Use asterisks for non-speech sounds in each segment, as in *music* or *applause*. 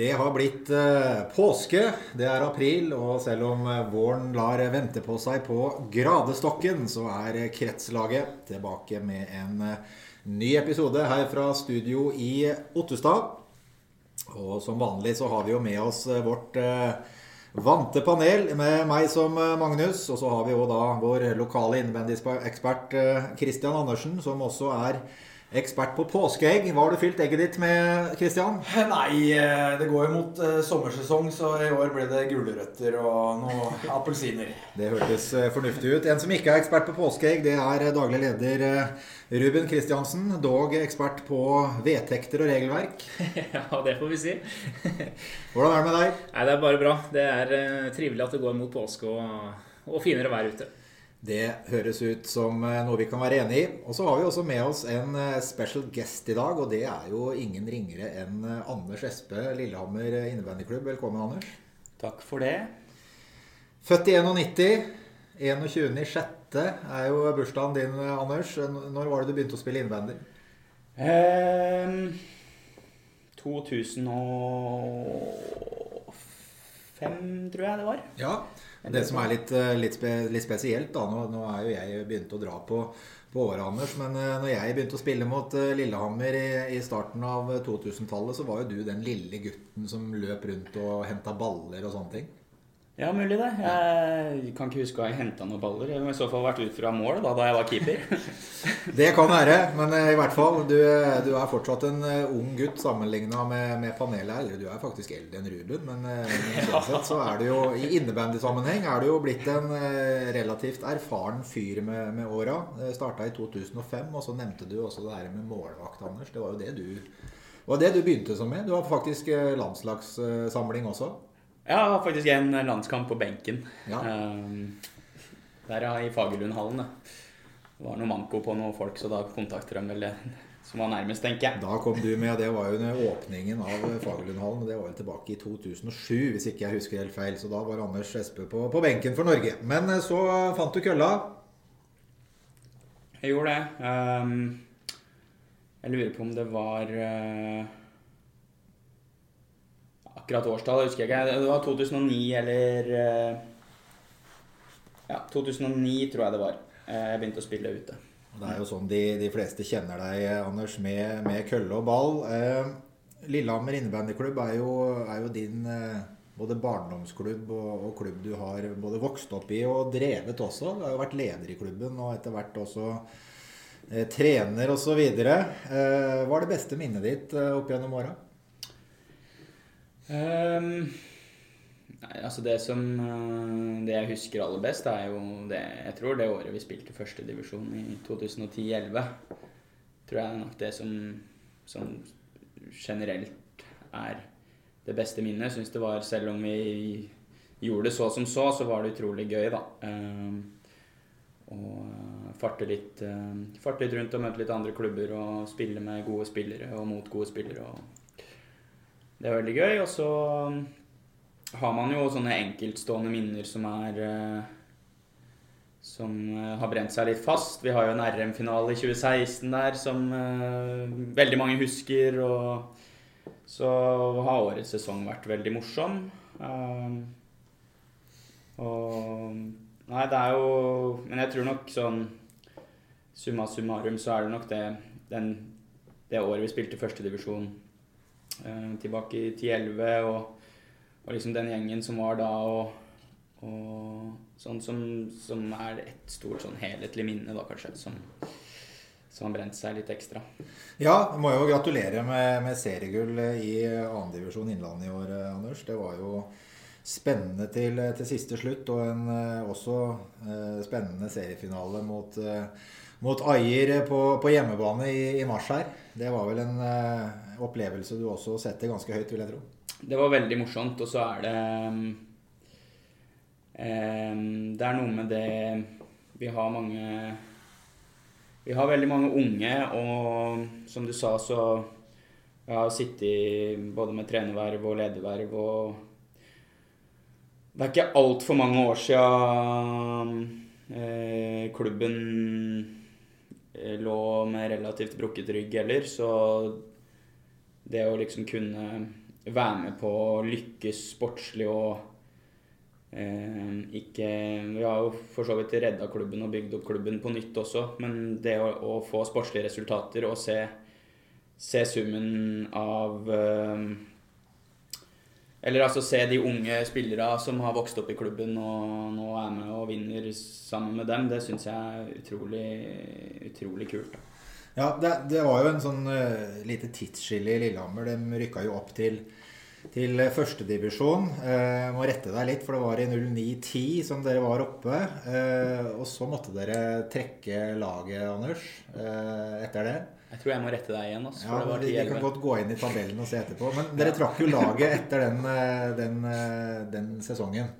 Det har blitt eh, påske, det er april, og selv om eh, våren lar vente på seg på gradestokken, så er Kretslaget tilbake med en eh, ny episode her fra studio i Ottestad. Og som vanlig så har vi jo med oss vårt vante panel med meg som Magnus. Og så har vi jo da vår lokale innvendig ekspert Christian Andersen, som også er ekspert på påskeegg. Hva har du fylt egget ditt med, Christian? *laughs* Nei, eh, det går jo mot eh, sommersesong, så i år ble det gulrøtter og noen *laughs* appelsiner. Det hørtes eh, fornuftig ut. En som ikke er ekspert på påskeegg, det er daglig leder Ruben Kristiansen. Dog ekspert på vedtekter og regelverk. *laughs* Ja, det får vi si. Hvordan er det med deg? Nei, Det er bare bra. Det er trivelig at det går mot påske og, og finere vær ute. Det høres ut som eh, noe vi kan være enig i. Og så har vi også med oss en eh, special guest i dag, og det er jo ingen ringere enn eh, Anders Espe, Lillehammer innebandyklubb. Velkommen, Anders. Takk for det. Født i 91. 21.6. er jo bursdagen din, Anders. Når var det du begynte å spille innebandy? Um, 2005, tror jeg det var. Ja. Det som er litt, eh, litt, spe, litt spesielt, da nå, nå er jo jeg begynt å dra på, på året, Anders, men eh, når jeg begynte å spille mot eh, Lillehammer i, i starten av 2000-tallet, så var jo du den lille gutten som løp rundt og henta baller og sånne ting. Ja, mulig det. Jeg kan ikke huske å ha henta noen baller. Jeg må i så fall vært ut fra mål da, da jeg var keeper. *laughs* Det kan være, men eh, i hvert fall. Du, du er fortsatt en eh, ung gutt sammenligna med, med panelet her. Eller du er faktisk eldre enn Ruben, men, eh, men sånn *laughs* sett så er du jo i innebandysammenheng er du jo blitt en eh, relativt erfaren fyr med, med åra. Starta i 2005, og så nevnte du også det her med målvakt, Anders. Det var jo det du, var det du begynte som med. Du har faktisk eh, landslagssamling også. Har faktisk en landskamp på benken. Ja. Ehm, der ja, i Fagerlundhallen. Det var noe manko på noen folk, så da kontakter de vel som var nærmest, tenker jeg. Da kom du med, det var jo under åpningen av Fagerlundhallen. Det var jo tilbake i 2007, hvis ikke jeg husker helt feil. Så da var Anders Espe på, på benken for Norge. Men eh, så fant du kølla. Jeg gjorde det. Um, jeg lurer på om det var eh, Akkurat årstallet husker jeg ikke. Det var 2009 eller eh, Ja, 2009 tror jeg det var. Eh, Jeg begynte å spille ute. Det er jo sånn de, de fleste kjenner deg, Anders, med, med kølle og ball. Eh, Lillehammer innebandyklubb er, er jo din eh, både barndomsklubb og, og klubb du har både vokst opp i og drevet også. Du har jo vært leder i klubben og etter hvert også eh, trener osv. Eh, hva er det beste minnet ditt eh, opp gjennom åra? Ehm, nei, altså det som eh, Det jeg husker aller best, er jo det Jeg tror det året vi spilte førstedivisjon i 2010-11. Tror jeg er nok det som, som generelt er det beste minnet. Syns det var, selv om vi gjorde det så som så, så var det utrolig gøy, da. Um, og eh, farte litt, eh, farte litt rundt og møte litt andre klubber og spille med gode spillere og mot gode spillere. og det er veldig gøy. Og så um, har man jo sånne enkeltstående minner som er eh, Som eh, har brent seg litt fast. Vi har jo en RM-finale i 2016 der som eh, veldig mange husker. Og så har årets sesong vært veldig morsom. Um, og Nei, det er jo Men jeg tror nok sånn Summa summarum så er det nok det den, det året vi spilte førstedivisjon tilbake i 10-11 og, og liksom den gjengen som var da og, og sånn som, som er et stort sånn helhetlig minne da kanskje som, som har brent seg litt ekstra. Ja, må jo gratulere med, med seriegull i divisjon Innlandet i år, eh, Anders. Det var jo spennende til, til siste slutt, og en eh, også eh, spennende seriefinale mot, eh, mot Ajer på, på hjemmebane i, i mars her. Det var vel en eh, opplevelse du også setter ganske høyt, vil jeg tro. Det var veldig morsomt, og så er det um, Det er noe med det Vi har mange Vi har veldig mange unge, og som du sa, så jeg har sittet både med trenerverv og lederverv og Det er ikke altfor mange år siden eh, klubben eh, lå med relativt brukket rygg heller, så det å liksom kunne være med på å lykkes sportslig og eh, ikke Vi har jo for så vidt redda klubben og bygd opp klubben på nytt også, men det å, å få sportslige resultater og se, se summen av eh, eller altså se de unge spillere som har vokst opp i klubben og nå er med og vinner sammen med dem, det syns jeg er utrolig, utrolig kult. Da. Ja, det, det, var jo en sånn uh, lite tidsskille i Lillehammer. De rykka jo opp til, til førstedivisjon. Uh, må rette deg litt, for det var i 09-10 som dere var oppe. Uh, og så måtte dere trekke laget, Anders, uh, etter det. Jeg tror jeg må rette deg igjen. Altså, ja, vi, vi kan godt gå inn i tabellen og se etterpå. Men *laughs* dere trakk jo laget etter den, den, den sesongen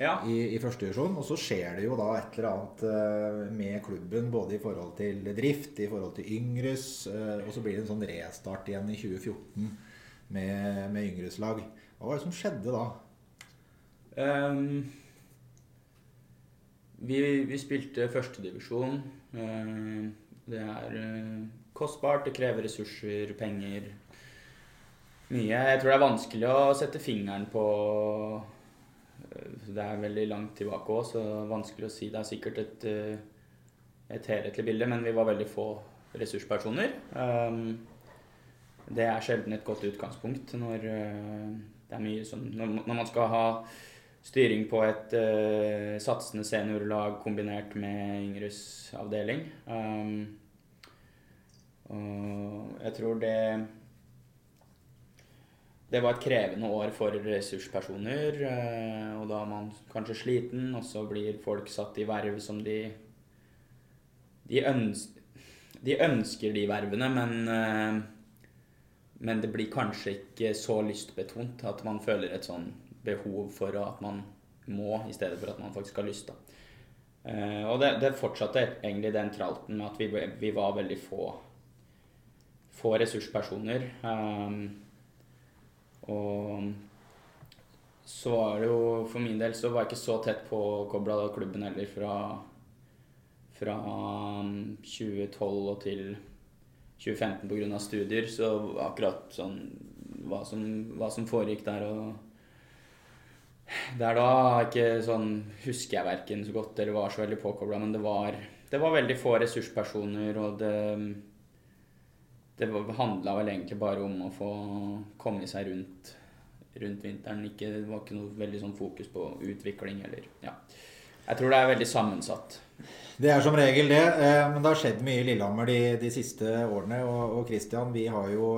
ja. i, i førstedivisjon. Og så skjer det jo da et eller annet med klubben, både i forhold til drift, i forhold til Yngres, og så blir det en sånn restart igjen i 2014 med, med Yngres lag. Hva var det som skjedde da? Um, vi, vi spilte førstedivisjon. Uh, det er uh, kostbart, det krever ressurser, penger. Mye. Jeg tror det er vanskelig å sette fingeren på Det er veldig langt tilbake òg, så vanskelig å si. Det er sikkert et, et helhetlig bilde, men vi var veldig få ressurspersoner. Det er sjelden et godt utgangspunkt når det er mye som Når man skal ha styring på et satsende seniorlag kombinert med Yngres avdeling. Og jeg tror det Det var et krevende år for ressurspersoner. Og da er man kanskje sliten, og så blir folk satt i verv som de De, ønsker, de ønsker de vervene, men men det blir kanskje ikke så lystbetont at man føler et sånn behov for at man må, i stedet for at man faktisk har lyst. da. Uh, og det, det, fortsatte egentlig den tralten med at vi, vi var veldig få få ressurspersoner. Og så var det jo For min del så var jeg ikke så tett påkobla klubben heller fra, fra 2012 og til 2015 pga. studier. Så akkurat sånn hva som, hva som foregikk der og der da ikke sånn, husker jeg verken så godt eller var så veldig påkobla, men det var, det var veldig få ressurspersoner, og det det handla vel egentlig bare om å få komme seg rundt, rundt vinteren. Ikke, det var ikke noe veldig sånn fokus på utvikling eller Ja. Jeg tror det er veldig sammensatt. Det er som regel det. Eh, men det har skjedd mye i Lillehammer de, de siste årene. Og Kristian, vi har jo,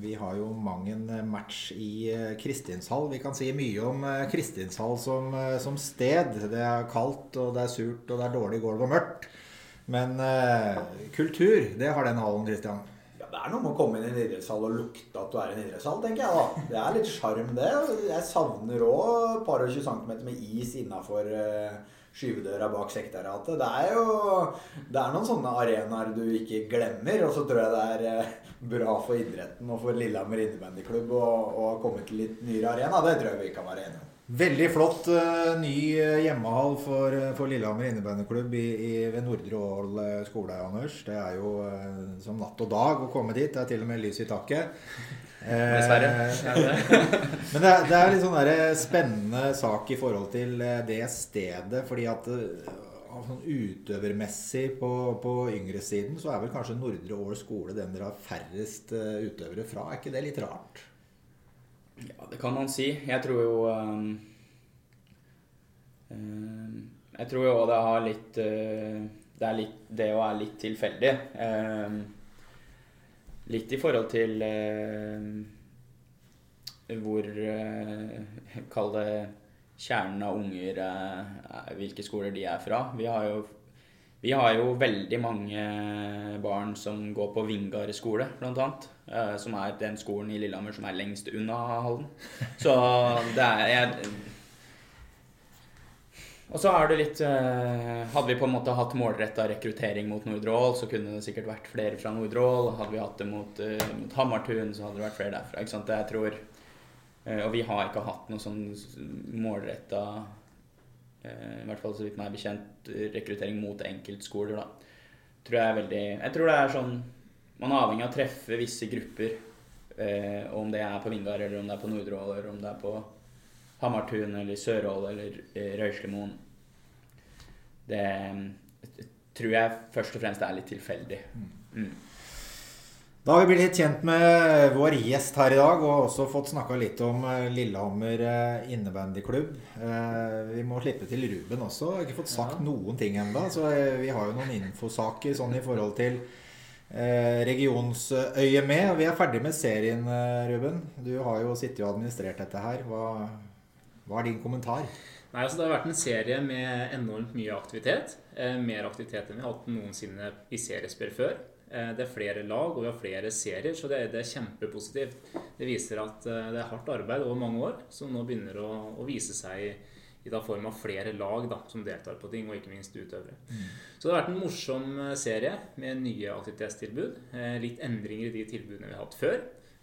vi har jo mang en match i eh, Kristinshall. Vi kan si mye om eh, Kristinshall som, som sted. Det er kaldt, og det er surt, og det er dårlig gulv og mørkt. Men eh, kultur, det har den hallen, Kristian det er noe med å komme inn i en idrettshall og lukte at du er i en idrettshall, tenker jeg da. Det er litt sjarm, det. Jeg savner òg et par og 20 centimeter med is innafor eh, skyvedøra bak sekretariatet. Det er jo det er noen sånne arenaer du ikke glemmer. Og så tror jeg det er eh, bra for idretten og for Lillehammer innebandyklubb å komme til litt nyere arena. Det tror jeg vi kan være enige om. Veldig flott uh, ny eh, hjemmehall for, eh, for Lillehammer innebandyklubb ved Nordre Ål skole, Anders. Det er jo uh, som natt og dag å komme dit. Det er til og med lys i taket. *laughs* Dessverre. *laughs* men det, det, er litt sånn der spennende sak i forhold til det stedet. fordi at sånn utøvermessig på, på yngresiden så er vel kanskje Nordre Ål skole den dere har færrest utøvere fra. Er ikke det litt rart? Ja, det kan man si. Jeg tror jo um, um, Jeg tror jo det har litt uh, Det er litt det å være litt tilfeldig. Um, litt i forhold til hvor uh, Kall det kjernen av unger Hvilke skoler de er fra. Vi har jo vi har jo veldig mange barn som går på Vingar skole, bl.a. Eh, som er den skolen i Lillehammer som er lengst unna Halden. Så det er jeg, Og så er det litt eh, Hadde vi på en måte hatt målretta rekruttering mot Nordre Ål, så kunne det sikkert vært flere fra Nordre Ål. Hadde vi hatt det mot, eh, mot Hamartun, så hadde det vært flere derfra. Ikke sant? Jeg tror Og vi har ikke hatt noe sånn målretta i hvert fall så vidt meg bekjent, rekruttering mot enkeltskoler. da. Tror jeg, er veldig, jeg tror det er sånn Man er avhengig av å treffe visse grupper Eh, om det er på Vindar, eller om det er på Nordre Ål, eller om det er på Hamartun eller Sør-Ål eller eh, Røyslemoen. Det det tror jeg først og fremst er litt tilfeldig. Mm. Da har vi blitt litt kjent med vår gjest her i dag, og også fått snakka litt om eh, Lillehammer eh, innebandyklubb. Eh, Vi må slippe til Ruben også. Jeg har ikke fått sagt Ja. noen ting ennå. Så vi har jo noen infosaker sånn i forhold til regionsøyet med. Vi er ferdig med serien, Ruben. Du har jo sittet og administrert dette her. Hva, hva er din kommentar? Nei, altså Det har vært en serie med enormt mye aktivitet. Mer aktivitet enn vi har hatt noensinne i seriespill før. Eh, det er flere lag og vi har flere serier, så det, er- det er kjempepositivt. Det viser at eh, det er hardt arbeid over mange år som nå begynner å, å vise seg i, i da form av flere lag da, som deltar på ting, og ikke minst utøvere. Så det har vært en morsom eh, serie med nye aktivitetstilbud. Litt endringer i de tilbudene vi har hatt før.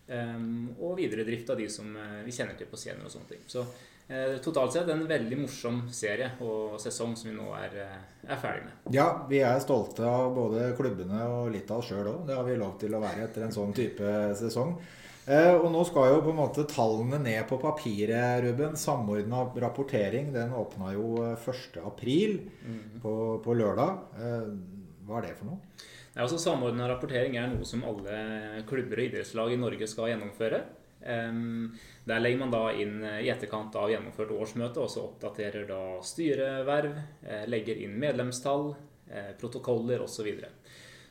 eh, og videre drift av de som vi kjenner til på scener og sånne ting. Så totalt sett en veldig morsom serie og sesong som vi nå er, eh, er ferdig med. Ja, vi er stolte av både klubbene og litt av oss sjøl òg. Det har vi lov til å være etter en sånn type sesong. Eh, og nå skal jo på en måte tallene ned på papiret, Ruben. Samordna rapportering den åpna jo eh, 1. april på, på lørdag. Eh, hva er det for noe? Altså Samordna rapportering er noe som alle klubber og idrettslag i Norge skal gjennomføre. Der legger man da inn eh, i etterkant av gjennomført årsmøte, og så oppdaterer da styreverv, eh, legger inn medlemstall, eh, protokoller osv. Så, videre.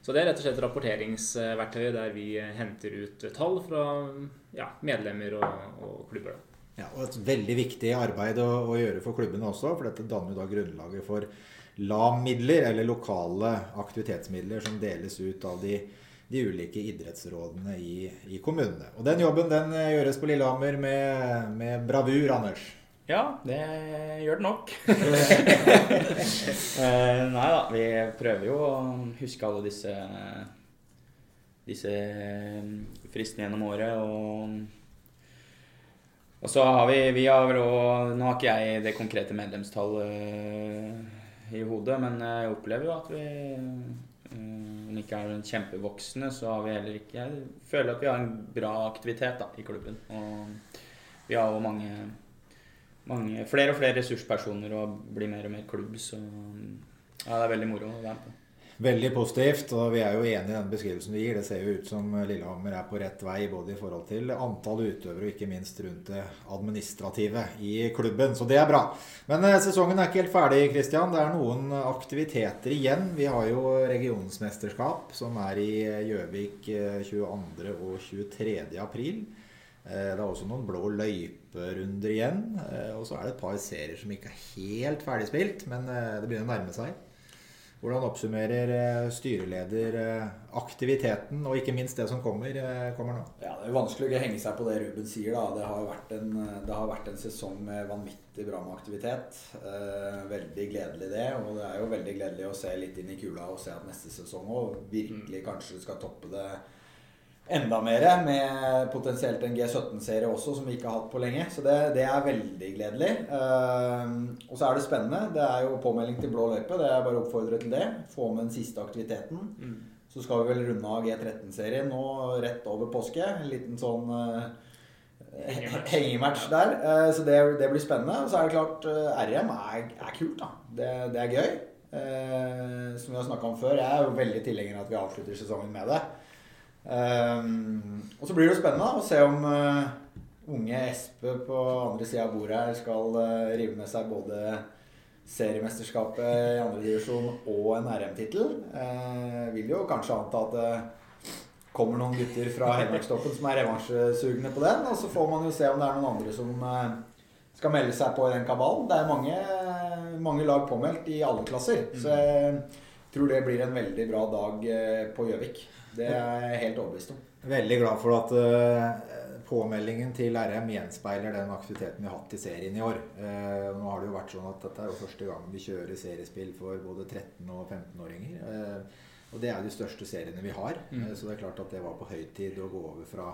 så det er rett og slett rapporteringsverktøyet der vi henter ut tall fra ja, medlemmer og, og klubber. Ja, og Et veldig viktig arbeid å, å gjøre for klubbene også, for dette danner da grunnlaget for LAM-midler, eller lokale aktivitetsmidler, som deles ut av de, de ulike idrettsrådene i, i kommunene. Og Den jobben den eh, gjøres på Lillehammer med, med bravur, Anders. Ja, det gjør det nok. *laughs* Eh, nei da, vi prøver jo å huske alle disse disse fristene gjennom året. Og, og så har vi, vi har vel også, Nå har ikke jeg det konkrete medlemstallet i hodet, men jeg opplever jo at vi eh, vi ikke er kjempevoksne, så har vi heller ikke Jeg føler at vi har en bra aktivitet da, i klubben. Og vi har jo mange mange, flere og flere ressurspersoner og blir mer og mer klubb. Så ja, det er veldig moro å være med på. Veldig positivt, og vi er jo enige i den beskrivelsen du gir. Det ser jo ut som Lillehammer er på rett vei både i forhold til antall utøvere og ikke minst rundt det administrative i klubben. Så det er bra. Men eh, sesongen er ikke helt ferdig, Kristian. Det er noen aktiviteter igjen. Vi har jo regionsmesterskap som er i Gjøvik eh, 22. og 23. april. Eh, Det er også noen blå løyperunder igjen. eh, Og så er det et par serier som ikke er helt ferdigspilt, men eh, det begynner å nærme seg. Hvordan oppsummerer eh, styreleder eh, aktiviteten, og ikke minst det som kommer, eh, kommer nå? Ja, Det er vanskelig å ikke henge seg på det Ruben sier. da. Det har vært en, det har vært en sesong med vanvittig bra med aktivitet. Eh, veldig gledelig det. Og det er jo veldig gledelig å se litt inn i kula og se at neste sesong òg virkelig kanskje skal toppe det enda mer. Med potensielt en G17-serie også, som vi ikke har hatt på lenge. Så det, det er veldig gledelig. Uh, og så er det spennende. Det er jo påmelding til blå løype. Det er bare å oppfordre til det. Få med den siste aktiviteten. Så skal vi vel runde av G13-serien nå rett over påske. En liten sånn uh, Hengematch. der. Uh, så det, det blir spennende. Og så er det klart eh, RM er, er kult, da. Det, det er gøy. Som vi har snakka om før, jeg er jo veldig tilhenger av at vi avslutter sesongen med det. Eh, og så blir det jo spennende å se om uh, unge Espe på andre sida av bordet her skal uh, rive med seg både seriemesterskapet i andredivisjon og en RM-tittel. Uh, vil jo kanskje anta at det kommer noen gutter fra Hedmarkstoppen som er revansjesugne på den. Og så får man jo se om det er noen andre som eh, skal melde seg på i den kabalen. Det er mange, mange lag påmeldt i alle klasser. Så jeg tror det blir en veldig bra dag eh, på Gjøvik. Det er jeg helt overbevist om. Veldig glad for at eh, påmeldingen til RM gjenspeiler den aktiviteten vi har hatt i serien i år. Eh, nå har det jo vært sånn at dette er jo første gang vi kjører seriespill for både 13- og 15-åringer. Eh, og det er de største seriene vi har. Mm. Så det er klart at det var på høy tid å gå over fra,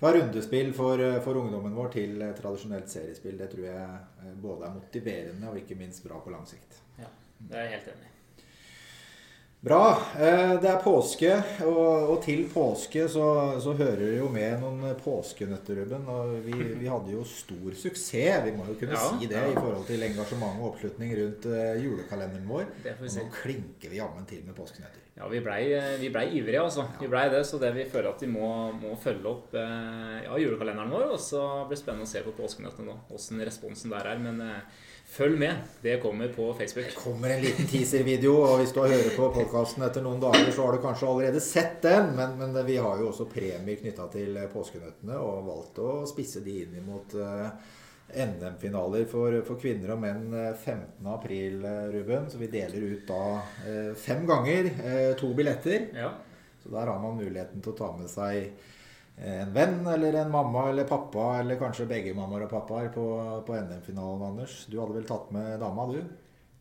fra rundespill for, for ungdommen vår til tradisjonelt seriespill. Det tror jeg både er motiverende og ikke minst bra på lang sikt. Ja, Det er jeg helt enig i. Bra. Eh, det er påske, og, og til påske så, så hører det jo med noen påskenøtter, Ruben. Og vi, vi hadde jo stor suksess, vi må jo kunne Ja, si det, ja. i forhold til engasjement og oppslutning rundt eh, julekalenderen vår. Og nå klinker vi jammen til med påskenøtter. Ja, vi blei ble ivrige, altså. Vi blei det, så det vi føler at vi må, må følge opp eh, ja, julekalenderen vår. Og så blir det spennende å se på påskenøttene nå, åssen responsen der er. Men eh, følg med. Det kommer på Facebook. Det kommer en liten teaservideo, og hvis du har hørt på podkasten etter noen dager, så har du kanskje allerede sett den. Men, men vi har jo også premier knytta til påskenøttene, og valgt å spisse de inn imot eh, NM-finaler for, for kvinner og menn eh, 15. april, eh, Ruben. Så vi deler ut da eh, fem ganger eh, to billetter. Ja. Så der har man muligheten til å ta med seg eh, en venn eller en mamma eller pappa, eller kanskje begge mammaer og pappaer på, på NM-finalen, Anders. Du hadde vel tatt med dama, du?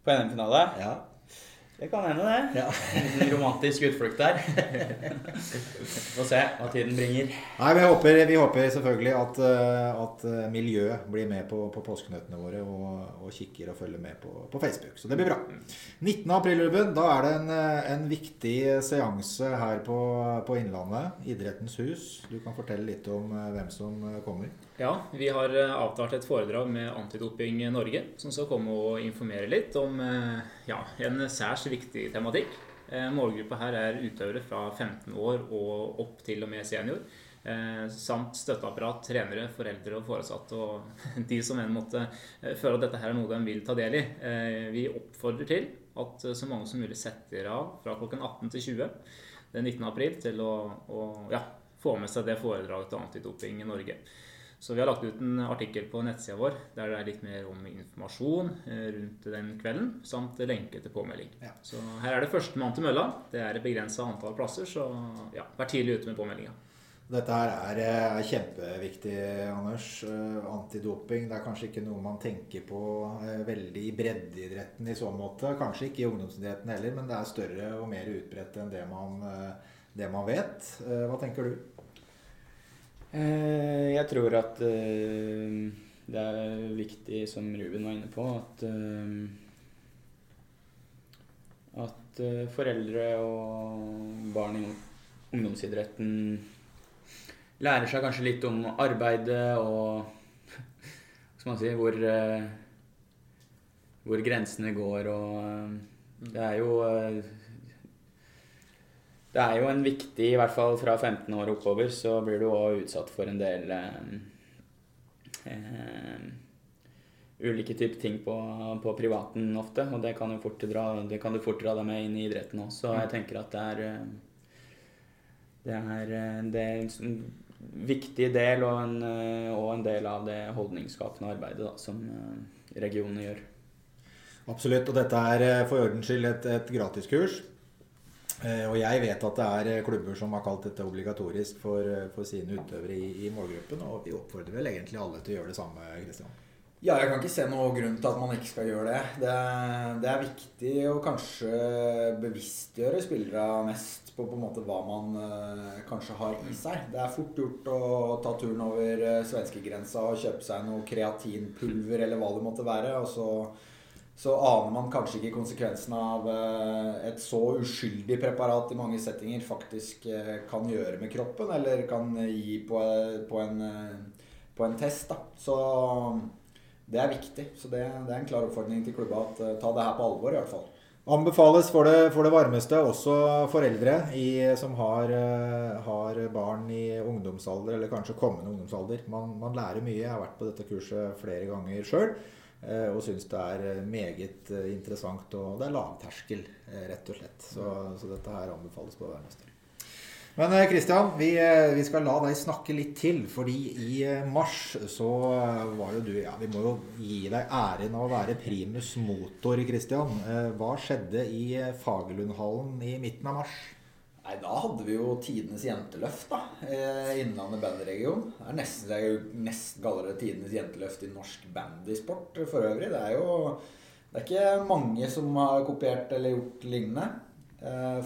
På NM-finale? Ja. Det kan hende, det. Ja. *laughs* En romantisk utflukt der. *laughs* Får se hva tiden bringer. Nei, vi håper, vi håper selvfølgelig at, eh, at eh, miljøet blir med på, på påskenøttene våre og, og kikker og følger med på, på Facebook. Så det blir bra. 19. april, Ruben, da er det en, eh, en viktig seanse her på, på Innlandet. Idrettens hus. Du kan fortelle litt om hvem som kommer. Ja, vi har eh, avtalt et foredrag med Antidoping Norge, som skal komme og informere litt om eh, ja, en særs viktig tematikk. Eh, Målgruppa her er utøvere fra 15 år og opp til og med senior. Samt støtteapparat, trenere, foreldre og foresatte og *laughs* de som enn måtte føle at dette her er noe de vil ta del i. Vi oppfordrer til at så mange som mulig setter av fra klokken 18 til 20 den 19. april til å, å ja, få med seg det foredraget til Antidoping Norge. Så vi har lagt ut en artikkel på nettsida vår der det er litt mer om informasjon eh, rundt den kvelden, samt lenke til påmelding. Ja. Så her er det førstemann til mølla. Det er et begrensa antall plasser, så ja, vær tidlig ute med påmeldinga. Dette her er, eh, er kjempeviktig, Anders. Eh, Antidoping det er kanskje ikke noe man tenker på eh, veldig i breddeidretten i så måte. Kanskje ikke i ungdomsidretten heller, men det er større og mer utbredt enn det man, eh, det man vet. Eh, Hva tenker du? Eh, Jeg tror at eh, det er viktig, som Ruben var inne på, at eh, at foreldre og barn i ungdomsidretten lærer seg kanskje litt om arbeidet og *laughs* skal man si, hvor, hvor grensene går og Det er jo det er jo en viktig, i hvert fall fra 15 år oppover, så blir du òg utsatt for en del eh, eh, ulike typer ting på, på privaten ofte. Og det kan, dra, det kan du fort dra deg med inn i idretten òg. Så jeg tenker at det er eh, det er, eh, det er en viktig del og en, eh, og en del av det holdningsskapende arbeidet da, som regionene gjør. Absolutt. Og dette er for ordens skyld et, et gratiskurs. Eh, Og jeg vet at det er eh, klubber som har kalt dette obligatorisk for, eh, for sine utøvere i, i målgruppen. Og vi oppfordrer vel egentlig alle til å gjøre det samme, Kristian. Ja, jeg kan ikke se noen grunn til at man ikke skal gjøre det. Det, det er viktig å kanskje bevisstgjøre spillere mest på, på en måte hva man eh, kanskje har i seg. Det er fort gjort å ta turen over uh, svenskegrensa og kjøpe seg noe kreatinpulver eller hva det måtte være. og så så aner man kanskje ikke konsekvensen av eh, et så uskyldig preparat i mange settinger faktisk eh, kan gjøre med kroppen, eller kan gi på, på, en, eh, på en test. Da. Så det er viktig. Så det, det er en klar oppfordring til klubba at eh, ta det her på alvor, i hvert fall. Anbefales for det, for det varmeste også foreldre i, som har, eh, har barn i ungdomsalder, eller kanskje kommende ungdomsalder. Man, man lærer mye. Jeg har vært på dette kurset flere ganger sjøl. Og syns det er eh, meget eh, interessant, og det er lavterskel, eh, rett og slett. Så, så dette her anbefales på hver varmeste. Men Kristian, vi, eh, vi skal la deg snakke litt til. Fordi i eh, mars så eh, var jo du Ja, vi må jo gi deg æren av å være primus motor, Christian. Eh, Hva skjedde i eh, Fagerlundhallen i midten av mars? Nei, Da hadde vi jo tidenes jenteløft da, eh, Innlandet bandregion. Det er nesten, det er jo nesten kallere tidenes jenteløft i norsk bandysport for øvrig. Det er jo det er ikke mange som har kopiert eller gjort lignende. Eh,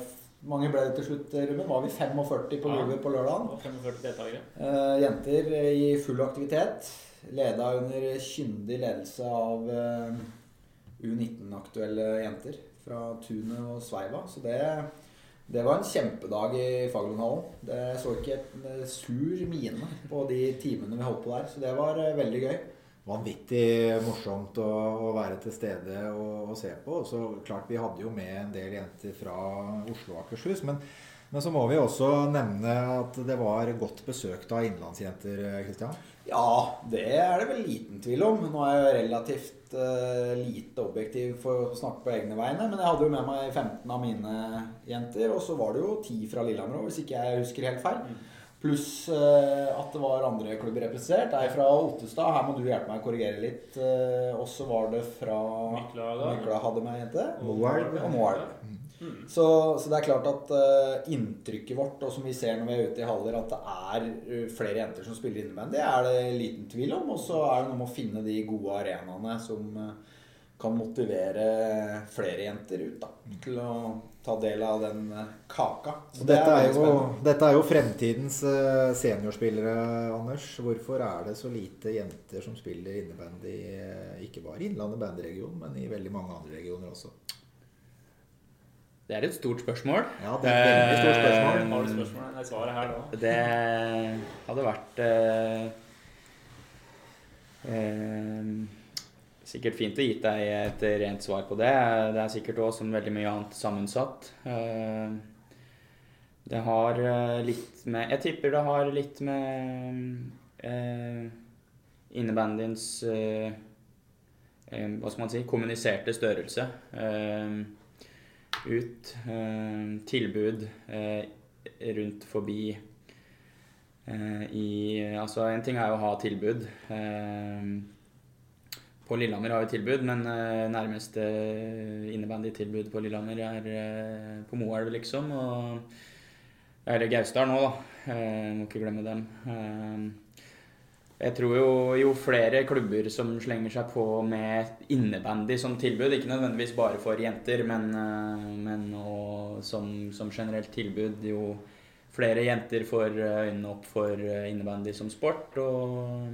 mange ble det til slutt, Ruben? Var vi 45 på Ja. på lørdag? 45 deltakere. Eh, jenter i full aktivitet. Leda under kyndig ledelse av eh, U19-aktuelle jenter fra tunet og sveiva. Så det, det var en kjempedag i Fagerlundhallen. Det så ikke en sur mine på de timene vi holdt på der. Så det var eh, veldig gøy. Vanvittig morsomt å, å være til stede og, og se på. Og så klart Vi hadde jo med en del jenter fra Oslo og Akershus. Men, men så må vi også nevne at det var godt besøkt av innlandsjenter. Kristian. Ja, det er det vel liten tvil om. Nå er jeg jo relativt uh, lite objektiv for å snakke på egne vegne. Men jeg hadde jo med meg 15 av mine jenter, og så var det jo 10 fra Lillehammer òg, hvis ikke jeg husker helt feil. Pluss uh, at det var andre klubber representert. Ei fra Ottestad. Her må du hjelpe meg å korrigere litt. Uh, og så var det fra Mykla hadde med ei jente. Og Moelv. Mm. Så, så, det er klart at uh, inntrykket vårt, og som vi ser når vi er ute i haller, at det er uh, flere jenter som spiller innebandy, det er det liten tvil om. Og så er det noe med å finne de gode arenaene som uh, kan motivere flere jenter ut da, til å ta del av den kaka. Dette er, jo, dette, er jo, fremtidens seniorspillere, Anders. Hvorfor er det så lite jenter som spiller innebandy, ikke bare i Innlandet bandyregion, men i veldig mange andre regioner også? Det er et stort spørsmål. Ja, det er et veldig stort spørsmål. Eh, Har du spørsmål? Er svaret her da. Det hadde vært eh, eh, sikkert fint å gi deg et rent svar på det. Det er sikkert òg som veldig mye annet sammensatt. Eh, det har litt med Jeg tipper det har litt med eh, innebandyens eh, Hva skal man si kommuniserte størrelse. Eh, ut. Eh, tilbud eh, rundt forbi eh, i Altså, en ting er jo å ha tilbud. På Lillehammer har vi tilbud, men nærmeste innebandytilbud på Lillehammer er på Moelv, liksom. Og, eller Gausdal nå, da. Må ikke glemme dem. Jeg tror jo, jo flere klubber som slenger seg på med innebandy som tilbud, ikke nødvendigvis bare for jenter, men, eh, men som, som, generelt tilbud, jo flere jenter får øynene opp for innebandy som sport, og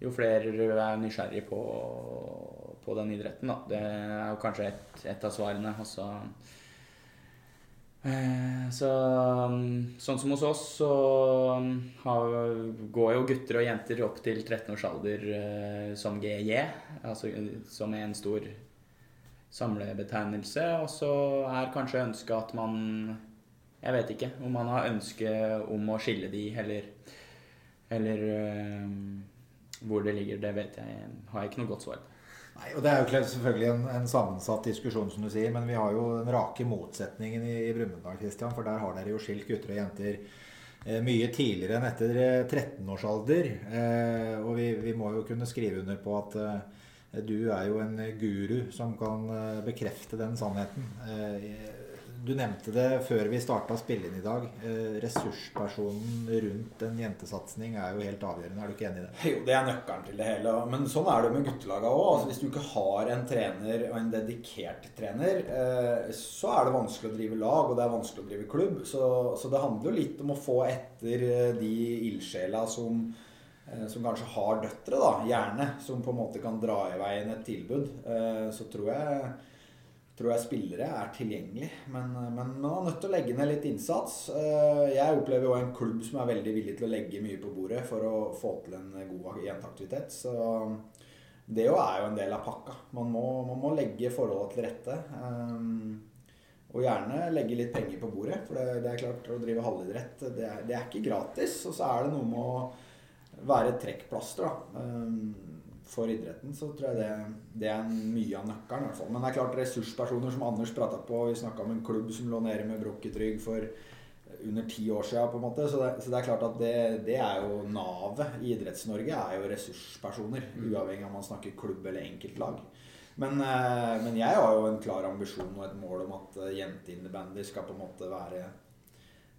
jo flere er nysgjerrig på, på den idretten, da. Det er jo kanskje et, et av svarene. Altså, Eh, så, um, sånn som hos oss, så um, har, går jo gutter og jenter opp til 13 års alder eh, som GJ, altså som er en stor samlebetegnelse. Og så er kanskje ønsket at man Jeg vet ikke om man har ønske om å skille de, eller, eller øh, hvor det ligger. Det vet jeg, har jeg ikke noe godt svar på. Nei, og Det er jo selvfølgelig en, en, sammensatt diskusjon, som du sier. Men vi har jo den rake motsetningen i, i Brumunddal, Christian. For der har dere jo skilt gutter og jenter eh, mye tidligere enn etter 13-årsalder. Eh, eh, og vi, vi, må jo kunne skrive under på at eh, du er jo en guru som kan eh, bekrefte den sannheten. Eh, du nevnte det før vi starta spillet i dag. Eh, ressurspersonen rundt en jentesatsing er jo helt avgjørende. Er du ikke enig i det? Jo, det er nøkkelen til det hele. Men sånn er det med guttelaga òg. Altså, hvis du ikke har en trener og en dedikert trener, eh, så er det vanskelig å drive lag, og det er vanskelig å drive klubb. Så, så det handler jo litt om å få etter eh, de ildsjela som som kanskje har døtre, da, gjerne, som på en måte kan dra i veien et tilbud, så tror jeg tror jeg spillere er tilgjengelig. Men, men man er nødt til å legge ned litt innsats. Eh, jeg opplever jo en klubb som er veldig villig til å legge mye på bordet for å få til en god jenteaktivitet. Så det jo er jo en del av pakka. Man må, man må legge forholdet til rette. Eh, og gjerne legge litt penger på bordet. For det, det er klart, å drive halvidrett, det er, det er ikke gratis. Og så er det noe med å være trekkplaster, da. For idretten, så tror jeg det, det er mye av nøkkelen. i hvert fall. Men det er klart ressurspersoner som Anders prata på Vi snakka om en klubb som lå nede med brukket rygg for under ti år siden. på en måte, Så det, så det er klart at det, det er jo navet i Idretts-Norge. er jo ressurspersoner. Mm. Uavhengig av om man snakker klubb eller enkeltlag. Men, eh, men, jeg har jo en klar ambisjon og et mål om at eh, jenteinnebandy skal på en måte være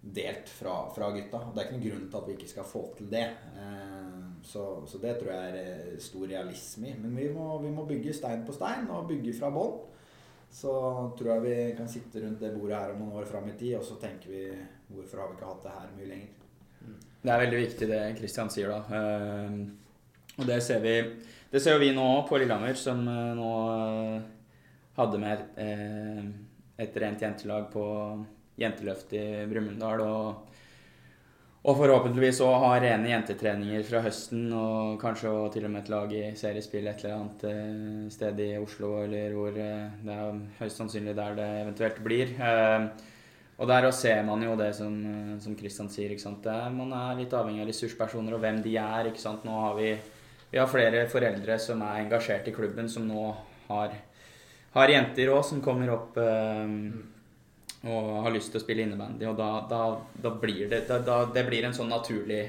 delt fra, fra gutta. Det er ikke noen grunn til at vi ikke skal få til det. Eh, så, så, det tror jeg er eh, stor realisme i. Men vi må, vi må bygge stein på stein og bygge fra bånn. Så tror jeg vi kan sitte rundt det bordet her om noen år fram i tid, og så tenker vi hvorfor har vi ikke hatt det her mye lenger. Det er veldig viktig det Kristian sier, da. Uh, og det ser vi Det ser vi nå på Lillehammer, som uh, nå uh, hadde med eh, et rent jentelag på jenteløft i Brumunddal. Og, og forhåpentligvis òg ha rene jentetreninger fra høsten, og kanskje og til og med et lag i seriespill et eller annet eh, sted i Oslo, eller hvor eh, det er høyst sannsynlig der det eventuelt blir. Eh, og der ser man jo det som, som Christian sier. ikke sant? Er, man er litt avhengig av ressurspersoner og hvem de er. ikke sant? Nå har vi, vi har flere foreldre som er engasjert i klubben, som nå har, har jenter òg, som kommer opp eh, og har lyst til å spille innebandy. Og da, da, da blir det da, Det blir en sånn naturlig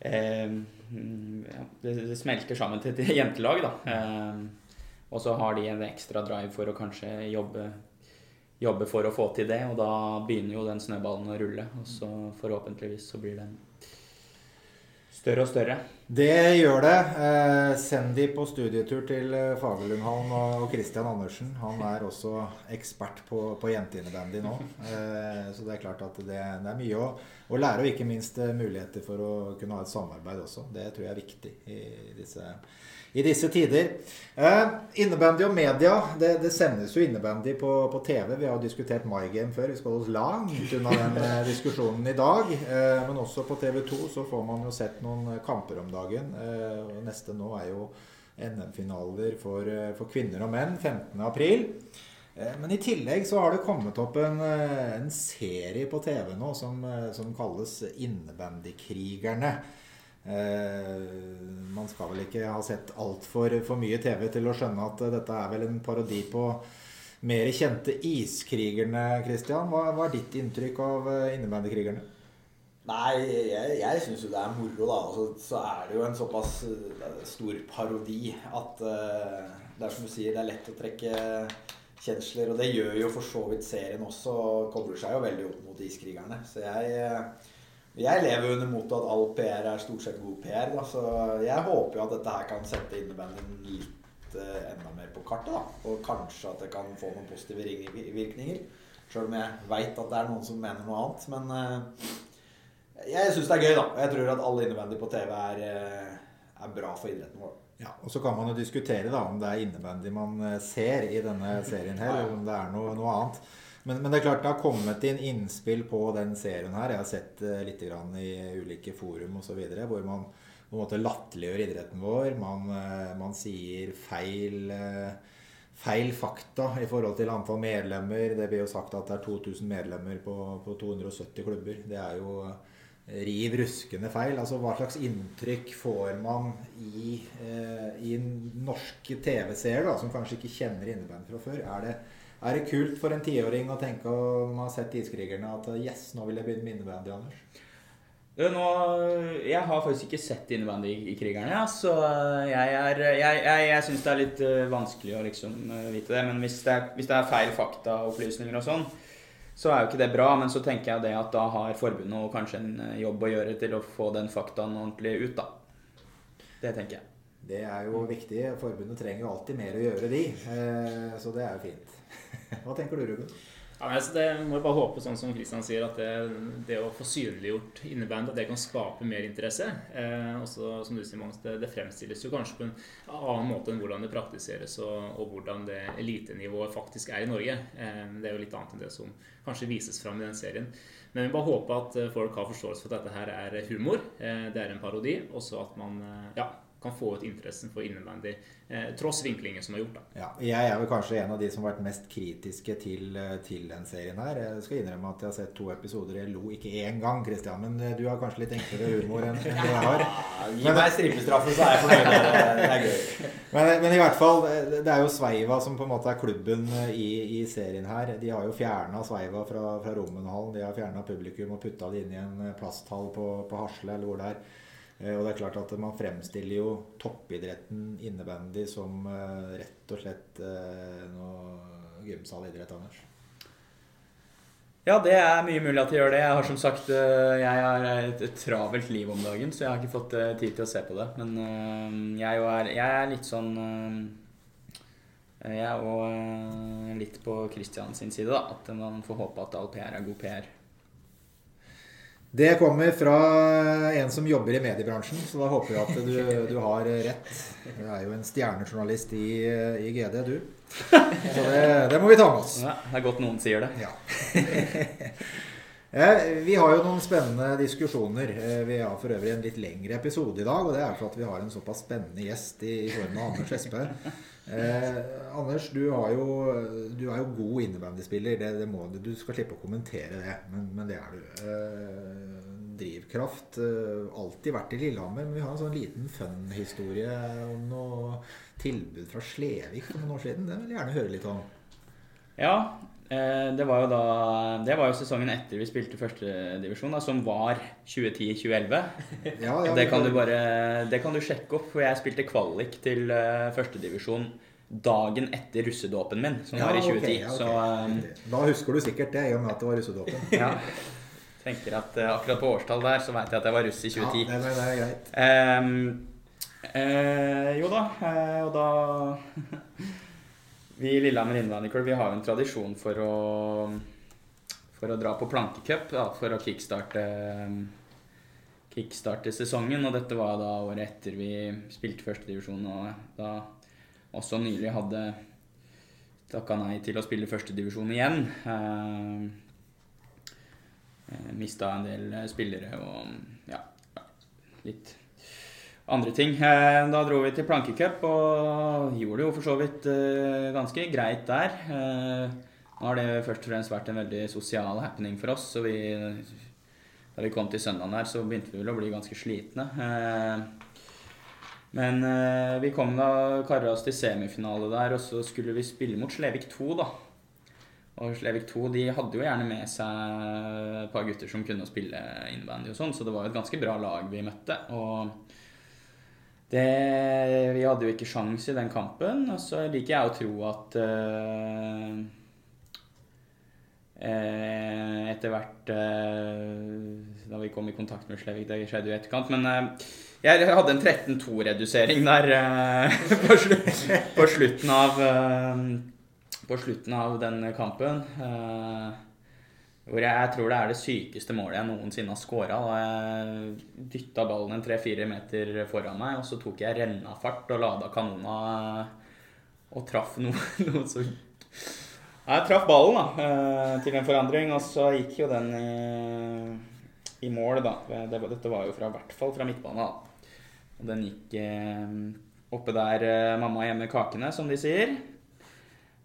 eh, ja, det, det, smelter sammen til et *laughs* jentelag, da. Eh, og så har de en ekstra drive for å kanskje jobbe, jobbe for å få til det, og da begynner jo den snøballen å rulle. Og så forhåpentligvis så blir den større og større. Det gjør det. Eh, send de på studietur til eh, Fagerlundhallen og Christian Andersen. Han er også ekspert på, på jenteinnebandy nå. Eh, så det er klart at det, det er mye å, å, lære, og ikke minst eh, muligheter for å kunne ha et samarbeid også. Det tror jeg er viktig i disse i disse tider. Eh, innebandy og media. Det, det sendes jo innebandy på, på, TV. Vi har jo diskutert My Game før. Vi skal holde oss langt unna den eh, diskusjonen i dag. Men også på TV 2 så får man jo sett noen kamper om dagen. Eh, neste nå er jo NM-finaler for, eh, for, kvinner og menn 15.4. Eh, men i tillegg så har det kommet opp en, en serie på TV nå som, som kalles Innebandykrigerne. Eh, man skal vel ikke ha sett altfor for mye TV til å skjønne at dette er vel en parodi på mer kjente iskrigerne, Christian. Hva, hva er ditt inntrykk av innebandykrigerne? Nei, jeg, jeg syns jo det er moro, da. Altså, så er det jo en såpass eh, stor parodi at uh, det er som du sier, det er lett å trekke kjensler. Og det gjør jo for så vidt serien også, og kobler seg jo veldig opp mot iskrigerne. Så jeg uh, jeg lever under mottoet at all PR er stort sett god PR. Da. Så jeg håper jo at dette her kan sette innebandyen litt uh, enda mer på kartet. Da. Og kanskje at det kan få noen positive virkninger. Sjøl om jeg veit at det er noen som mener noe annet. Men eh, jeg syns det er gøy, da. Og jeg tror at alle innebandy på TV er, eh, er bra for idretten vår. Ja, og Så kan man jo diskutere da om det er innebandy man eh, ser i denne serien her, eller om det er noe, noe annet. Men, men, det er klart det har kommet inn innspill på den serien her. Jeg har sett uh, litt i ulike forum osv. hvor man på en måte latterliggjør idretten vår. Man, man sier feil, feil fakta i forhold til antall medlemmer. Det blir jo sagt at det er 2000 medlemmer på, på 270 klubber. Det er jo riv ruskende feil. Altså Hva slags inntrykk får man i, i norske TV-seere som kanskje ikke kjenner innebandy fra før? Er det er det kult for en tiåring å tenke når man har sett Iskrigerne at yes, nå vil jeg begynne med innebandy, Anders? Nå, jeg har faktisk ikke sett innebandy i, Krigerne, ja, så jeg, er, jeg, jeg, jeg syns det er litt uh, vanskelig å liksom vite det. Men hvis det, er, hvis det er feil faktaopplysninger og sånn, så er jo ikke det bra. Men så tenker jeg det at da har forbundet kanskje en uh, jobb å gjøre til å få den faktaen ordentlig ut, da. Det tenker jeg. Det er jo viktig. Forbundet trenger jo alltid mer å gjøre, de. så det er jo fint. *laughs* Hva tenker du, Ruben? Ja, altså det må jeg bare håpe, sånn som Kristian sier, at det, det, å få synliggjort innebandy at det kan skape mer interesse. Eh, også, som du sier, Mons, det, det, fremstilles jo kanskje på en annen måte enn hvordan det praktiseres, og, og hvordan det elitenivået faktisk er i Norge. Eh, det er jo litt annet enn det som kanskje vises fram i den serien. Men vi bare håper at folk har forståelse for at dette her er humor. Eh, det er en parodi. Og så at man eh, ja, kan få ut interessen for innebandy, eh, tross vinklingen som er gjort. da. Ja, jeg er vel kanskje en av de som har vært mest kritiske til, eh, til den serien her. Jeg skal innrømme at jeg har sett to episoder. Jeg lo ikke én gang, Christian, men eh, du har kanskje litt enklere humor enn *laughs* det jeg har. Gi meg stripestraffe, så er jeg fornøyd. Det er gøy. Men, men, i hvert fall, det er jo Sveiva som på en måte er klubben i, i serien her. De har jo fjerna Sveiva fra, fra Rommenhallen. De har fjerna publikum og putta det inn i en plasthall på, på Hasle, eller hvor det er. Eh, og det er klart at Man fremstiller jo toppidretten innebandy som eh, rett og slett eh, noe gymsalidrett, Anders. Ja, det er mye mulig at de gjør det. Jeg har som sagt jeg har et, travelt liv om dagen, så jeg har ikke fått tid til å se på det. Men jeg er, jeg er litt sånn Jeg er òg litt på Christian sin side, da. At man får håpe at all PR er god PR. Det kommer fra en som jobber i mediebransjen, så da håper jeg at du, du har rett. Du er jo en stjernejournalist i, i GD, du. Så det, det, må vi ta med oss. Ja, det er godt noen sier det. Ja. Eh, vi har jo noen spennende diskusjoner. Eh, vi har for øvrig en litt lengre episode i dag. Og det er for at vi har en såpass spennende gjest i form av Anders Espe. Eh, Anders, du, jo, du, er jo god innebandyspiller. Det, det må, du skal slippe å kommentere det, men, men det er du. Eh, drivkraft. Eh, alltid vært i Lillehammer, men vi har en sånn liten fun-historie om noe tilbud fra Slevik for noen år siden. Det vil jeg gjerne høre litt om. Ja, det var jo da Det var jo sesongen etter vi spilte førstedivisjon, som var 2010-2011. Ja, ja, det, kan du bare, det kan du sjekke opp, for jeg spilte kvalik til uh, førstedivisjon dagen etter russedåpen min, som ja, var i 2010. Okay, okay. Så, um, da husker du sikkert det, i og med at det var russedåpen. *laughs* ja. tenker at akkurat på årstall der, så veit jeg at jeg var russ i 2010. Ja, det, det er greit. Um, Eh, jo da, og da *laughs* Vi i Lillehammer innvandrerklubb har jo en tradisjon for å, for å dra på plankecup for å kickstarte, kickstarte sesongen. Og dette var da året etter vi spilte førstedivisjon, og da også nylig hadde takka nei til å spille førstedivisjon igjen. Eh, Mista en del spillere og ja, litt andre ting. Eh, da dro vi til plankecup og gjorde det jo for så vidt eh, ganske greit der. Eh, nå har det først og fremst vært en veldig sosial happening for oss. så vi, Da vi kom til søndagen her, så begynte vi vel å bli ganske slitne. Men vi kom da kara oss til semifinale der, og så skulle vi spille mot Slevik 2, da. Og Slevik 2 de hadde jo gjerne med seg et par gutter som kunne spille innebandy og sånn, så det var jo et ganske bra lag vi møtte. og det, vi hadde jo ikke sjans i den kampen. Og så liker jeg å tro at uh, etter hvert uh, Da vi kom i kontakt med Slevik, det skjedde jo i etterkant. Men uh, jeg hadde en 13-2-redusering der *laughs* på, slutt, på, slutten av På slutten av den kampen. Hvor jeg, jeg, tror det er det sykeste målet jeg noensinne har scora. Jeg dytta ballen en tre-fire meter foran meg, og så tok jeg rennafart og lada kanona og traff noe, *laughs* noe så Jeg traff ballen, da, eh, til en forandring, og så gikk jo den i, i mål, da. Dette var jo fra, i hvert fall fra midtbanen, da. Og den gikk eh, oppe der eh, mamma gjemmer kakene, som de sier.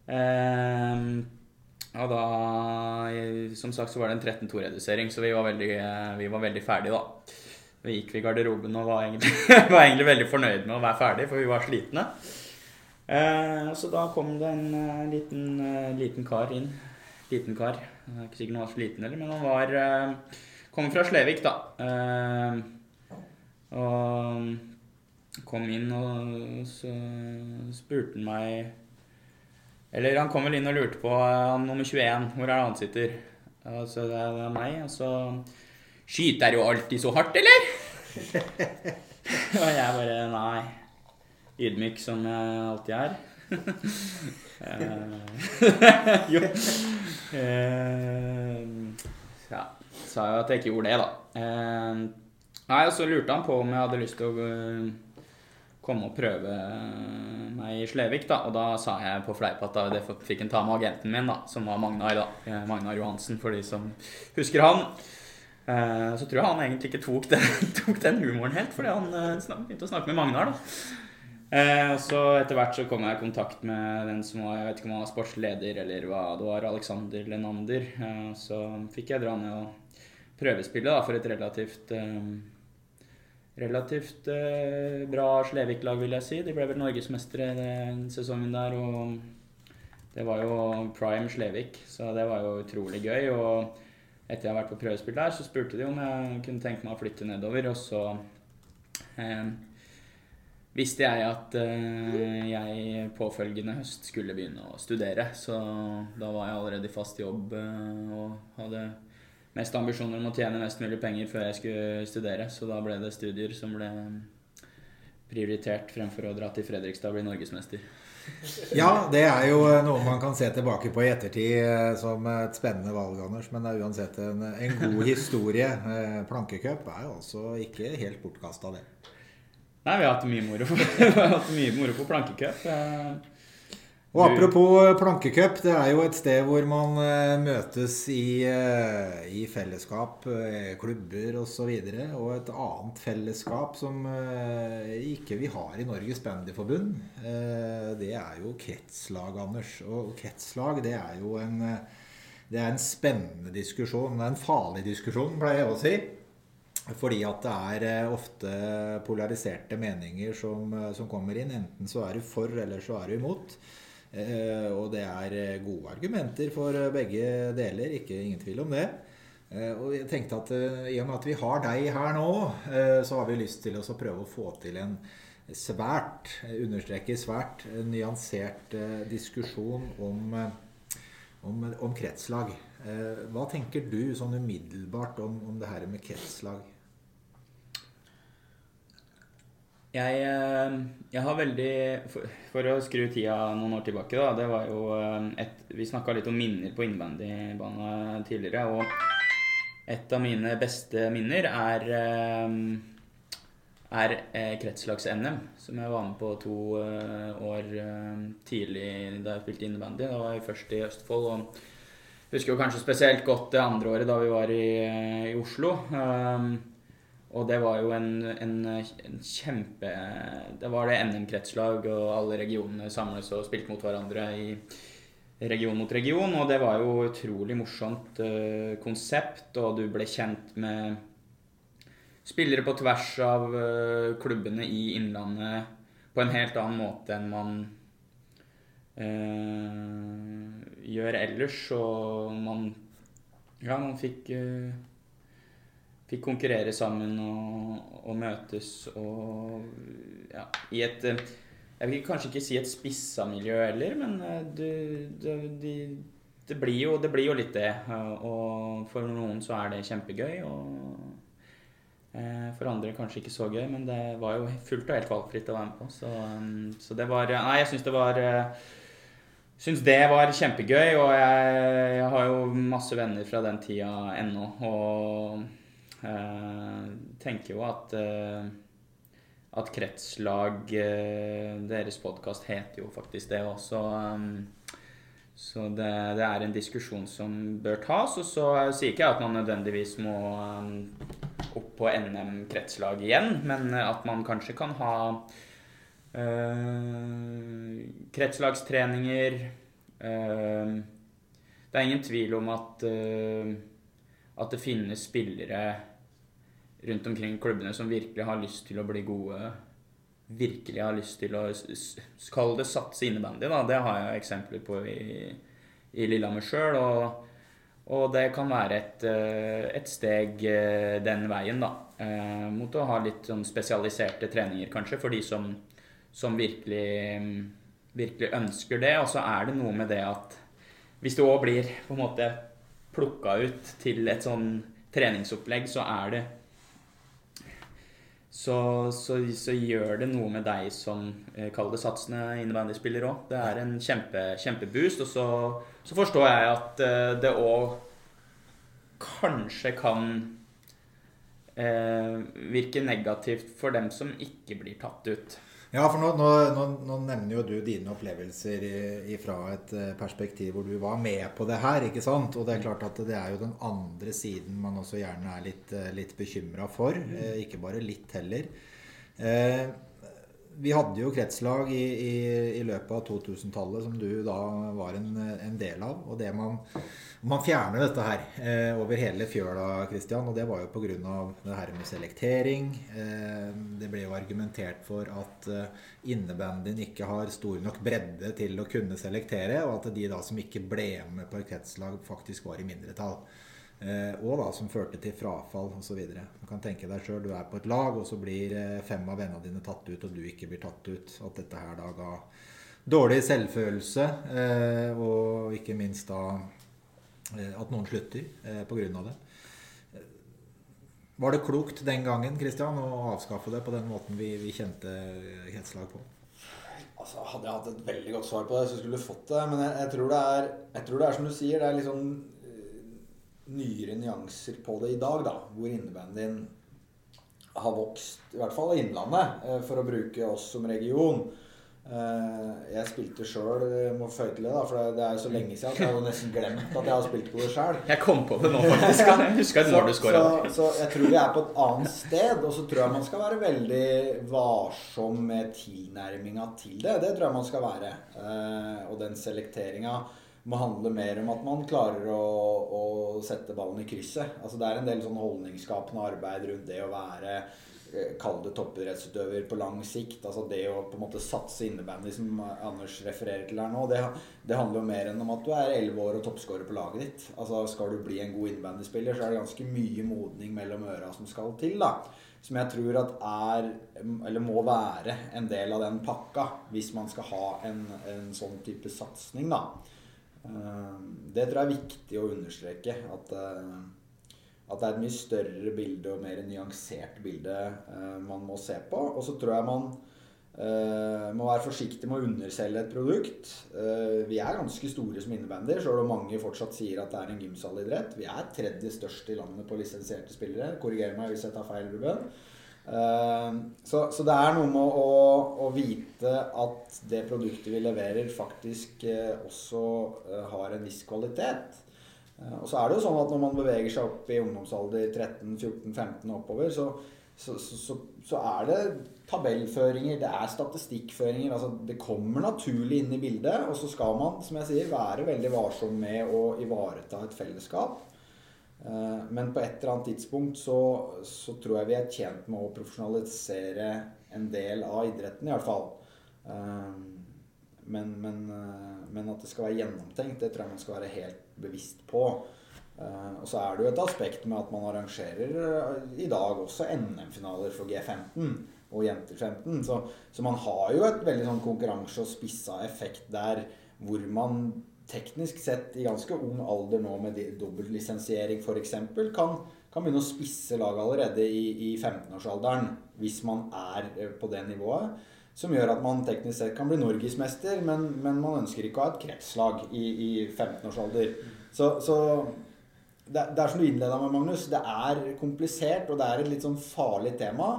Eh, og da, som sagt, så var det en 13-2-redusering, så vi var veldig, vi var veldig ferdige, da. Vi gikk i garderoben og var egentlig, *laughs* var egentlig, veldig fornøyd med å være ferdig, for vi var slitne. Eh, så da kom det en uh, liten, uh, liten, kar inn. Liten kar. Jeg er ikke sikker han var sliten heller, men han var Kom fra Slevik, da. og kom inn, og så spurte han meg eller han kom vel inn og lurte på han nummer 21. Hvor er det han sitter? Så det er, meg. Og så Skyter jo alltid så hardt, eller? *laughs* og jeg bare Nei. Ydmyk som jeg alltid er. *laughs* *laughs* jo. ja. Sa jo at jeg ikke gjorde det, da. nei, og så lurte han på om jeg hadde lyst til å komme og prøve meg i Slevik, da. Og da sa jeg på fleip at det fikk en ta med agenten min, da, som var Magnar, da. Eh, Magnar Johansen, for de som husker han. Eh, så tror jeg han egentlig ikke tok den, *laughs* tok den humoren helt, fordi han eh, begynte å snakke med Magnar, da. Så etter hvert så kom jeg i kontakt med den som var jeg vet ikke om han var sportsleder eller hva det var, Alexander Lenander. Så fikk jeg dra ned og prøvespille da, for et relativt relativt eh, bra Slevik-lag, vil jeg si. De ble vel norgesmestere den sesongen der. Og det var jo prime Slevik, så det var jo utrolig gøy. Og etter jeg har vært på prøvespill der, så spurte de om jeg kunne tenke meg å flytte nedover. Og så eh, visste jeg at eh, jeg påfølgende høst skulle begynne å studere. Så da var jeg allerede i fast jobb eh, og hadde mest ambisjoner om å tjene mest mulig penger før jeg skulle studere. Så da ble det studier som ble prioritert fremfor å dra til Fredrikstad og bli norgesmester. *laughs* Ja, det er jo noe man kan se tilbake på i ettertid eh, som et spennende valg, Anders. Men det er uansett en, en god *laughs* historie. Eh, Plankecup er jo altså ikke helt bortkasta, det. Nei, vi har hatt mye moro, på, *laughs* mye moro på plankecup. Eh, Og apropos plankecup, det er jo et sted hvor man eh, møtes i, eh, i fellesskap, eh, klubber osv. Og, så og et annet fellesskap som eh, ikke vi har i Norges Bandyforbund, eh, det er jo kretslag, Anders. Og kretslag, det er jo en, eh, det er en spennende diskusjon. Det er en farlig diskusjon, pleier jeg å si. Fordi at det er eh, ofte polariserte meninger som, eh, som kommer inn. Enten så er du for, eller så er du imot. Eh, og det er eh, gode argumenter for eh, begge deler, ikke ingen tvil om det. Og jeg tenkte at i og med at vi har deg her nå, så har vi lyst til å prøve å få til en svært, understreker svært, nyansert diskusjon om, om, om kretslag. Hva tenker du sånn umiddelbart om, om det her med kretslag? Jeg, eh, jeg har veldig for, for å skru tida noen år tilbake, da. Det var jo eh, et Vi snakka litt om minner på innbandybane tidligere. Og et av mine beste minner er eh, er kretslags-NM, som jeg var med på to år tidlig da jeg spilte innebandy. Da var jeg først i Østfold. og Husker jo kanskje spesielt godt det andre året da vi var i, i Oslo. Og det var jo en, en, en kjempe Det var det NM-kretslag, og alle regionene samles og spilte mot hverandre i region mot region. Og det var jo utrolig morsomt uh, konsept, og du ble kjent med spillere på tvers av uh, klubbene i Innlandet på en helt annen måte enn man uh, gjør ellers. Og man Ja, man fikk fikk konkurrere sammen og, og møtes og ja, i et eh, Jeg vil kanskje ikke si et spissa miljø heller, men du, det, det, de, det, blir jo, det blir jo litt det. eh, Og for noen så er det kjempegøy. Og eh, for andre kanskje ikke så gøy, men det var jo fullt og helt valgfritt å være med på. Så, så det var Nei, jeg syns det var eh, Syns det var kjempegøy, og jeg, jeg har jo masse venner fra den tida ennå. Og Eh, tenker jo at eh, at kretslag eh, Deres podkast heter jo faktisk det også. Um, så det, det er en diskusjon som bør tas. Og så sier ikke jeg at man nødvendigvis må um, opp på NM-kretslag igjen, men at man kanskje kan ha uh, kretslagstreninger. Uh, det er ingen tvil om at, uh, at det finnes spillere rundt omkring klubbene som virkelig har lyst til å bli gode. Virkelig har lyst til å Kall det satse innebandy, da. Det har jeg eksempler på i, i Lillehammer sjøl. Og, og, det kan være et, et, steg den veien, da. Mot å ha litt sånn spesialiserte treninger, kanskje, for de som, som virkelig, virkelig ønsker det. Og så er det noe med det at hvis du òg blir på en måte plukka ut til et sånn treningsopplegg, så er det så, så, så, gjør det noe med deg som eh, kaller det satsende innebandyspiller òg. Det er en kjempe, kjempeboost. Og så, så forstår jeg at eh, det òg kanskje kan eh, virke negativt for dem som ikke blir tatt ut. Ja, for nå, nå, nå, nå nevner jo du dine opplevelser fra et eh, perspektiv hvor du var med på det her. ikke sant? Og det er klart at det er jo den andre siden man også gjerne er litt, eh, litt bekymra for. Eh, ikke bare litt heller. Vi hadde jo kretslag i, i, i løpet av 2000-tallet som du da var en, en, del av. Og man, man fjerner dette her eh, over hele fjøla, Christian, og det var jo pga. det her med selektering. Eh, det ble jo argumentert for at eh, innebandyen ikke har stor nok bredde til å kunne selektere, og at de da som ikke ble med på et kretslag, faktisk var i mindretall. Eh, og da som førte til frafall osv. Du kan tenke deg sjøl, du er på et lag, og så blir eh, fem av vennene dine tatt ut, og du ikke blir tatt ut. At dette her da ga dårlig selvfølelse, eh, og ikke minst da at noen slutter eh, pga. det. Var det klokt den gangen Christian, å avskaffe det på den måten vi, vi kjente kretslag på? Altså, Hadde jeg hatt et veldig godt svar på det, så skulle du fått det. Men jeg, jeg, tror, det er, jeg tror det er som du sier, det er eh, nyere nyanser på det i dag, da. Hvor innebandyen har vokst, i hvert fall i Innlandet, eh, for å bruke oss som region. Eh, jeg spilte sjøl, må føye til det, da, for det er jo så lenge siden at jeg har nesten glemt at jeg har spilt på det sjøl. Jeg kom på det nå, *laughs* faktisk. Jeg husker et du skåra. Så, så jeg tror vi er på et annet sted, og så tror jeg man skal være veldig varsom med tilnærminga til det. Det tror jeg man skal være. Eh, og den selekteringa må handle mer om at man klarer å, å sette ballen i krysset. Altså Det er en del sånn holdningsskapende arbeid rundt det å være eh, Kall det toppidrettsutøver på lang sikt. Altså det å på en måte satse innebandy, som Anders refererer til her nå, det, det handler jo mer enn om at du er 11 år og toppskårer på laget ditt. Altså Skal du bli en god innebandyspiller, så er det ganske mye modning mellom øra som skal til. da Som jeg tror at er, eller må være, en del av den pakka hvis man skal ha en, en sånn type satsing. da det tror jeg er viktig å understreke. At, eh, at det er et mye større bilde og mer nyansert bilde eh, man må se på. Og så tror jeg man må være forsiktig med å underselge et produkt. vi er ganske store som innebandy, sjøl om mange fortsatt sier at det er en gymsalidrett. Vi er tredje størst i landet på lisensierte spillere. Korriger meg hvis jeg tar feil, Ruben. Ehm, så, så, det er noe med å, å, vite at det produktet vi leverer, faktisk eh, også eh, har en viss kvalitet. Eh, og så er det jo sånn at når man beveger seg opp i ungdomsalder 13-14-15 oppover, så, så, så, er det tabellføringer, det er statistikkføringer. altså Det kommer naturlig inn i bildet. Og så skal man, som jeg sier, være veldig varsom med å ivareta et fellesskap. Eh, men på et eller annet tidspunkt så, så, tror jeg vi er tjent med å profesjonalisere en del av idretten, i hvert fall. Eh, men, men, eh, men, at det skal være gjennomtenkt, det tror jeg man skal være helt bevisst på. Og så er det jo et aspekt med at man arrangerer i dag også NM-finaler for G15 og jenter 15. Så, så, man har jo et veldig sånn konkurranse- og spissa effekt der hvor man teknisk sett i ganske ung alder nå med dobbeltlisensiering f.eks. Kan, kan begynne å spisse laget allerede i, i 15-årsalderen hvis man er eh, på det nivået. Som gjør at man teknisk sett kan bli norgesmester, men, men man ønsker ikke å ha et kretslag i, i 15-årsalder. Så, så det, det, er som du innleda med, Magnus. Det er komplisert, og det er et litt sånn farlig tema.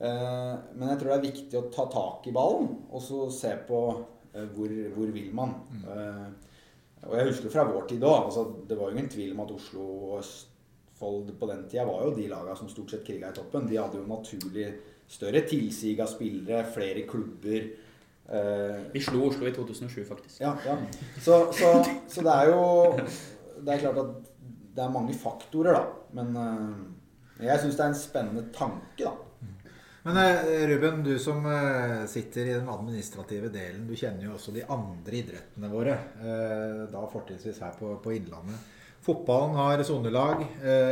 Eh, men jeg tror det er viktig å ta tak i ballen og så se på eh, hvor, hvor vil man. Mm. Og jeg husker fra vår tid òg. Altså, det var jo ingen tvil om at Oslo og Østfold på den tida var jo de laga som stort sett kriga i toppen. De hadde jo naturlig større tilsig av spillere, flere klubber. Eh, Vi slo Oslo i 2007, faktisk. Ja, ja. Så, så, så, det er jo Det er klart at det er mange faktorer, da. Men eh, jeg syns det er en spennende tanke, da. Men eh, Ruben, du som eh, sitter i den administrative delen, du kjenner jo også de andre idrettene våre. Eh, da fortrinnsvis her på, på Innlandet. Fotballen har sonelag.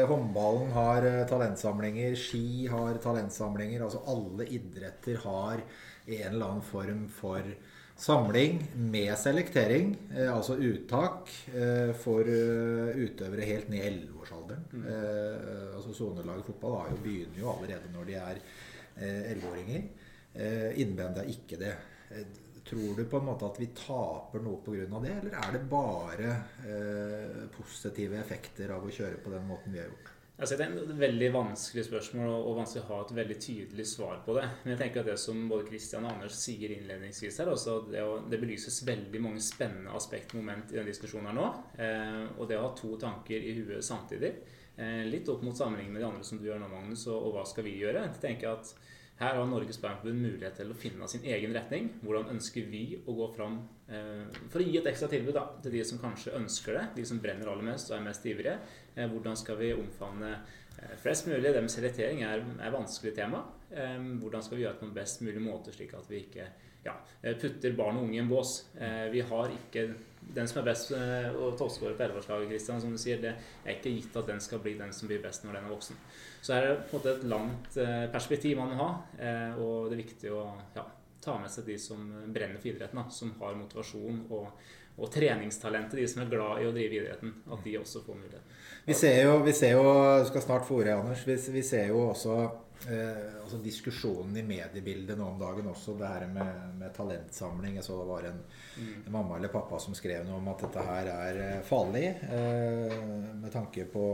Håndballen har talentsamlinger. Ski har talentsamlinger. Altså alle idretter har en eller annen form for samling med selektering, altså uttak, for utøvere helt ned i 11-årsalderen. Mm. Altså Sonelaget fotball begynner jo allerede når de er 11-åringer. Eh, Innvendig er ikke det. Eh, tror du på en måte at vi taper noe pga. det, eller er det bare eh, positive effekter av å kjøre på den måten vi har gjort? Altså, det er et veldig vanskelig spørsmål og vanskelig å ha et veldig tydelig svar på det. Men jeg tenker at det som både Kristian og Anders sier innledningsvis her, også det, å, det belyses veldig mange spennende aspektmoment i den diskusjonen her nå. Eh, og det å ha to tanker i huet samtidig, eh, litt opp mot sammenligning med de andre som du gjør nå, Magnus, og, og hva skal vi gjøre? Jeg tenker at her har Norges Bankforbund mulighet til å finne sin egen retning. Hvordan ønsker vi å gå fram eh, for å gi et ekstra tilbud da, til de som kanskje ønsker det, de som brenner aller mest og er mest ivrige. Eh, hvordan skal vi omfavne eh, flest mulig? Det med selektering er et vanskelig tema. Eh, hvordan skal vi gjøre det på en best mulig måte, slik at vi ikke ja, eh, putter barn og unge i en bås? Eh, vi har ikke den som er best eh, og toppskårer på elleveårslaget, Christian, som du sier, det er ikke gitt at den skal bli den som blir best når den er voksen. Så er det på en måte et langt eh, perspektiv man må ha, eh, og det er viktig å ja, ta med seg de som brenner for idretten, da, som har motivasjon og, og treningstalentet, de som er glad i å drive idretten, at de også får mulighet. Vi ser jo, vi ser jo skal snart få ordet, Anders. Vi, vi, ser jo også eh, altså diskusjonen i mediebildet nå om dagen også, det her med, med talentsamling. Jeg så det var en, en, mamma eller pappa som skrev noe om at dette her er eh, farlig eh, med tanke på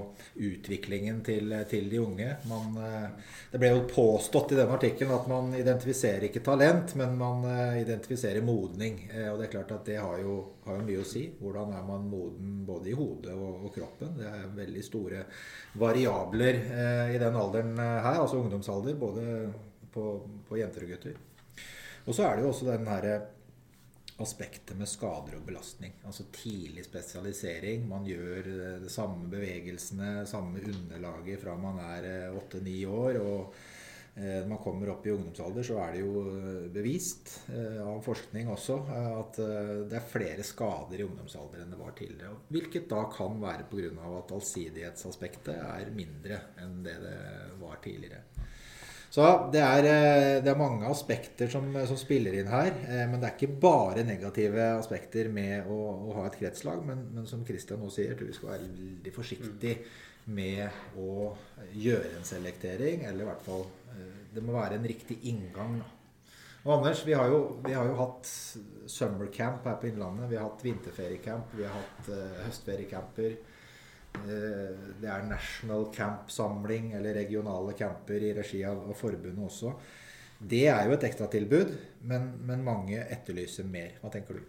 utviklingen til, til de unge. Man, eh, det ble jo påstått i den artikkelen at man identifiserer ikke talent, men man eh, identifiserer modning. Eh, og det er klart at det har jo, har jo, mye å si. Hvordan er man moden både i hodet og, og kroppen? Det er veldig store variabler i den alderen her, altså ungdomsalder, både på, på jenter og gutter. Og så er det jo også den herre aspektet med skader og belastning. Altså tidlig spesialisering. Man gjør eh, de samme bevegelsene, samme underlaget fra man er eh, åtte-ni år. og eh, når man kommer opp i ungdomsalder, så er det jo bevist av forskning også at det er flere skader i ungdomsalder enn det var tidligere. Hvilket da kan være pga. at allsidighetsaspektet er mindre enn det det var tidligere. Så det er, eh, det er, mange aspekter som, som, spiller inn her. Eh, men det er ikke bare negative aspekter med å, å ha et kretslag. Men, men som Kristian nå sier, jeg tror vi skal være veldig forsiktig med å gjøre en selektering. Eller i hvert fall eh, Det må være en riktig inngang. Og Anders, vi har, jo, vi har jo hatt summercamp her på Innlandet. Vi har hatt vinterferiecamp. Vi har hatt uh, høstferiecamper. Eh, det er National Camp-samling eller regionale camper i regi av, forbundet også. Det er jo et ekstratilbud, men, men mange etterlyser mer. Hva tenker du?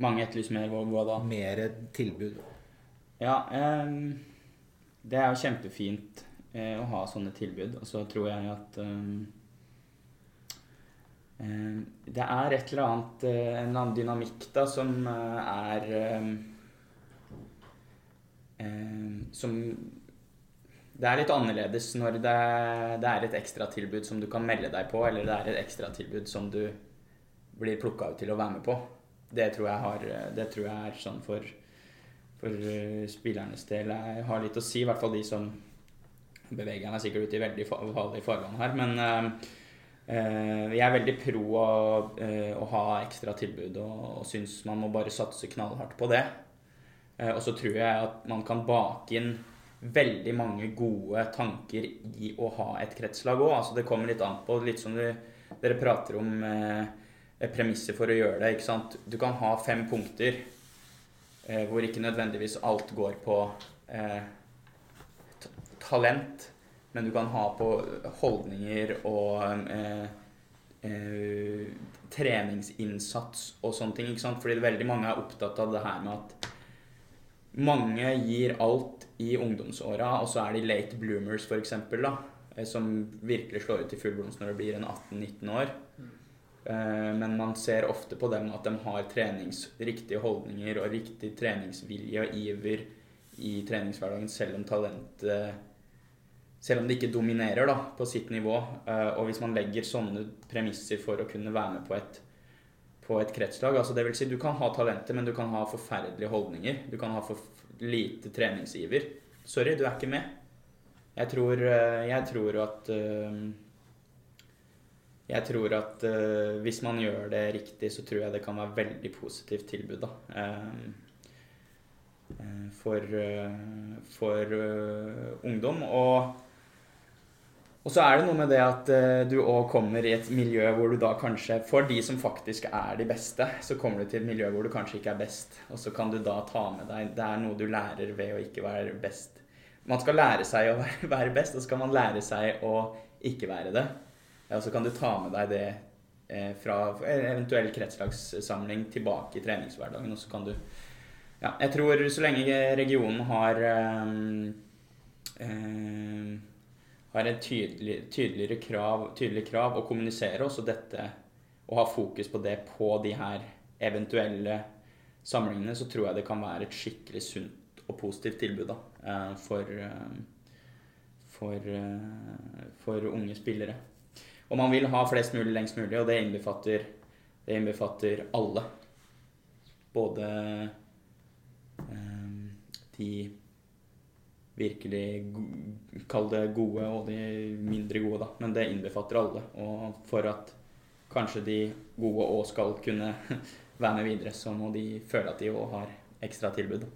Mange etterlyser mer hva da? Mer tilbud. Ja, eh, det er jo kjempefint eh, å ha sånne tilbud. Og så tror jeg at eh, det er et eller annet, eh, en eller annen dynamikk da, som eh, er som Det er litt annerledes når det, det er et ekstratilbud som du kan melde deg på, eller det er et ekstratilbud som du blir plukka ut til å være med på. Det tror jeg, har, det tror jeg er sånn for, for uh, spillernes del jeg har litt å si. I hvert fall de som beveger meg sikkert ut i veldig farlig farvann her. Men uh, jeg er veldig pro å, å ha ekstra tilbud og, og syns man må bare satse knallhardt på det. Eh, og så tror jeg at man kan bake inn veldig mange gode tanker i å ha et kretslag òg. Altså det kommer litt an på, litt som dere prater om eh, premisser for å gjøre det. ikke sant? Du kan ha fem punkter eh, hvor ikke nødvendigvis alt går på eh, talent, men du kan ha på holdninger og eh, eh, treningsinnsats og sånne ting. ikke sant? Fordi veldig mange er opptatt av det her med at mange gir alt i ungdomsåra, og så er de late bloomers, f.eks., da, som virkelig slår ut i full blomst når de blir en 18-19 år. Mm. Men man ser ofte på dem at de har trenings, riktige holdninger og riktig treningsvilje og iver i treningshverdagen, selv om talentet Selv om det ikke dominerer da, på sitt nivå. Eh, og hvis man legger sånne premisser for å kunne være med på et på et kretslag. Altså det vil si, du kan ha talenter, men du kan ha forferdelige holdninger. Du kan ha for lite treningsiver. Sorry, du er ikke med. Jeg tror, eh, jeg tror at eh, Jeg tror at eh, hvis man gjør det riktig, så tror jeg det kan være veldig positivt tilbud, da. For, for ungdom. Og og så er det noe med det at uh, du òg kommer i et miljø hvor du da kanskje For de som faktisk er de beste, så kommer du til et miljø hvor du kanskje ikke er best. Og så kan du da ta med deg Det er noe du lærer ved å ikke være best. Man skal lære seg å *laughs* være best, og så skal man lære seg å ikke være det. Og så kan du ta med deg det eh, fra eventuell kretslagssamling tilbake i treningshverdagen, og så kan du Ja, jeg tror så lenge regionen har um, um, har en tydelig, tydeligere krav, tydelig krav å kommunisere også dette og ha fokus på det på de her eventuelle samlingene, så tror jeg det kan være et skikkelig sunt og positivt tilbud da, eh, for, eh, for, eh, for unge spillere. Og man vil ha flest mulig lengst mulig, og det innbefatter, det innbefatter alle. Både de virkelig Kall det gode og de mindre gode, da. Men det innbefatter alle. Og for at kanskje de gode òg skal kunne *laughs* være med videre, så må de føle at de òg har ekstra tilbud.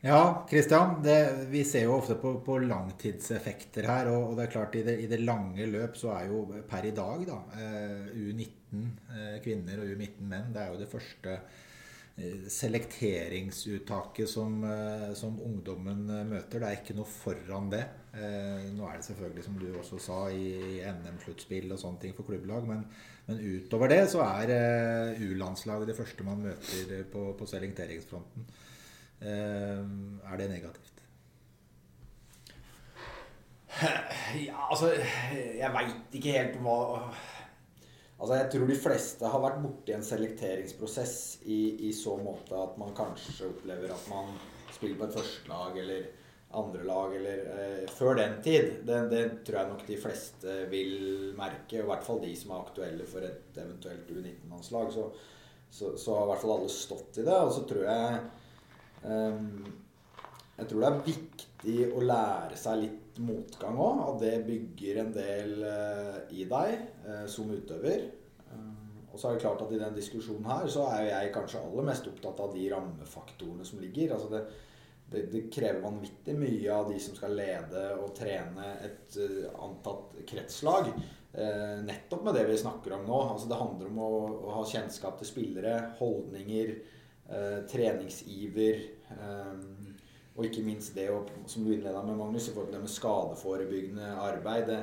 Ja, Kristian. Vi ser jo ofte på, på langtidseffekter her. Og, og, det er klart i det, i det, lange løp så er jo per i dag da, eh, U19 eh, kvinner og U19 menn det er jo det første selekteringsuttaket som, som, ungdommen møter. Det er ikke noe foran det. Nå er det selvfølgelig, som du også sa, i NM-sluttspill og sånne ting for klubblag. Men, men utover det så er U-landslaget det første man møter på, på selekteringsfronten. Eh, er det negativt? Ja, altså Jeg veit ikke helt hva Altså, Jeg tror de fleste har vært borti en selekteringsprosess i, i, så måte at man kanskje opplever at man spiller på et førstelag eller andre lag eller eh, før den tid. Det, det, tror jeg nok de fleste vil merke. I hvert fall de som er aktuelle for et eventuelt U19-landslag. Så, så, så, har i hvert fall alle stått i det. Og så tror jeg Ehm, jeg tror det er viktig å lære seg litt motgang òg, At det bygger en del eh, i deg eh, som utøver. Ehm, og så er det klart at i den diskusjonen her så er jeg kanskje aller mest opptatt av de rammefaktorene som ligger. Altså det, det, det krever vanvittig mye av de som skal lede og trene et antatt kretslag. Nettopp med det vi snakker om nå. Altså det handler om å, å ha kjennskap til spillere, holdninger, Eh, treningsiver. Eh, og ikke minst det som du innleda med, Magnus, i forhold til det med skadeforebyggende arbeid. Det,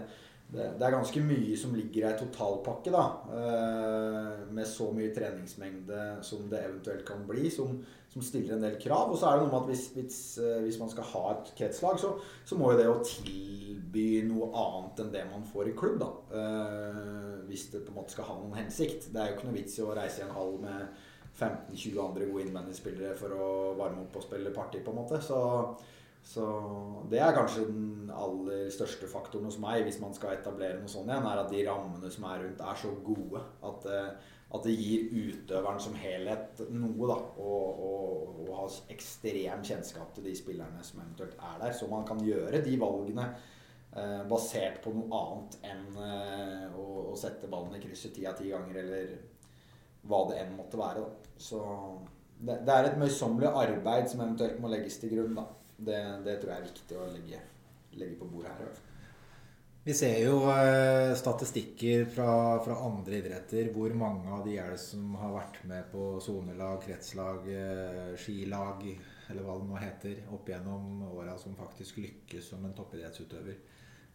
det, det, er ganske mye som ligger i ei totalpakke, da. Eh, med så mye treningsmengde som det eventuelt kan bli, som, som stiller en del krav. Og så er det noe med at hvis, hvis, hvis man skal ha et kretslag, så, så, må jo det å tilby noe annet enn det man får i klubb, da. hvis det på en måte skal ha noen hensikt. Det er jo ikke noe vits i å reise i en hall med 15-20 andre gode innbandyspillere for å varme opp og spille party, på en måte. Så, så, det er kanskje den aller største faktoren hos meg hvis man skal etablere noe sånt igjen, er at de rammene som er rundt, er så gode at, eh, at det gir utøveren som helhet noe, da. Og, og, og ha ekstrem kjennskap til de spillerne som eventuelt er der. Så man kan gjøre de valgene eh, basert på noe annet enn eh, å, sette ballen i krysset ti av ti ganger eller hva det enn måtte være. Da. Så det, det er et møysommelig arbeid som eventuelt må legges til grunn. Da. Det, det tror jeg er viktig å legge, legge på bordet her. Vi ser jo eh, statistikker fra, fra, andre idretter. Hvor mange av de er det som har vært med på sonelag, kretslag, eh, skilag eller hva det nå heter, opp gjennom åra som faktisk lykkes som en toppidrettsutøver.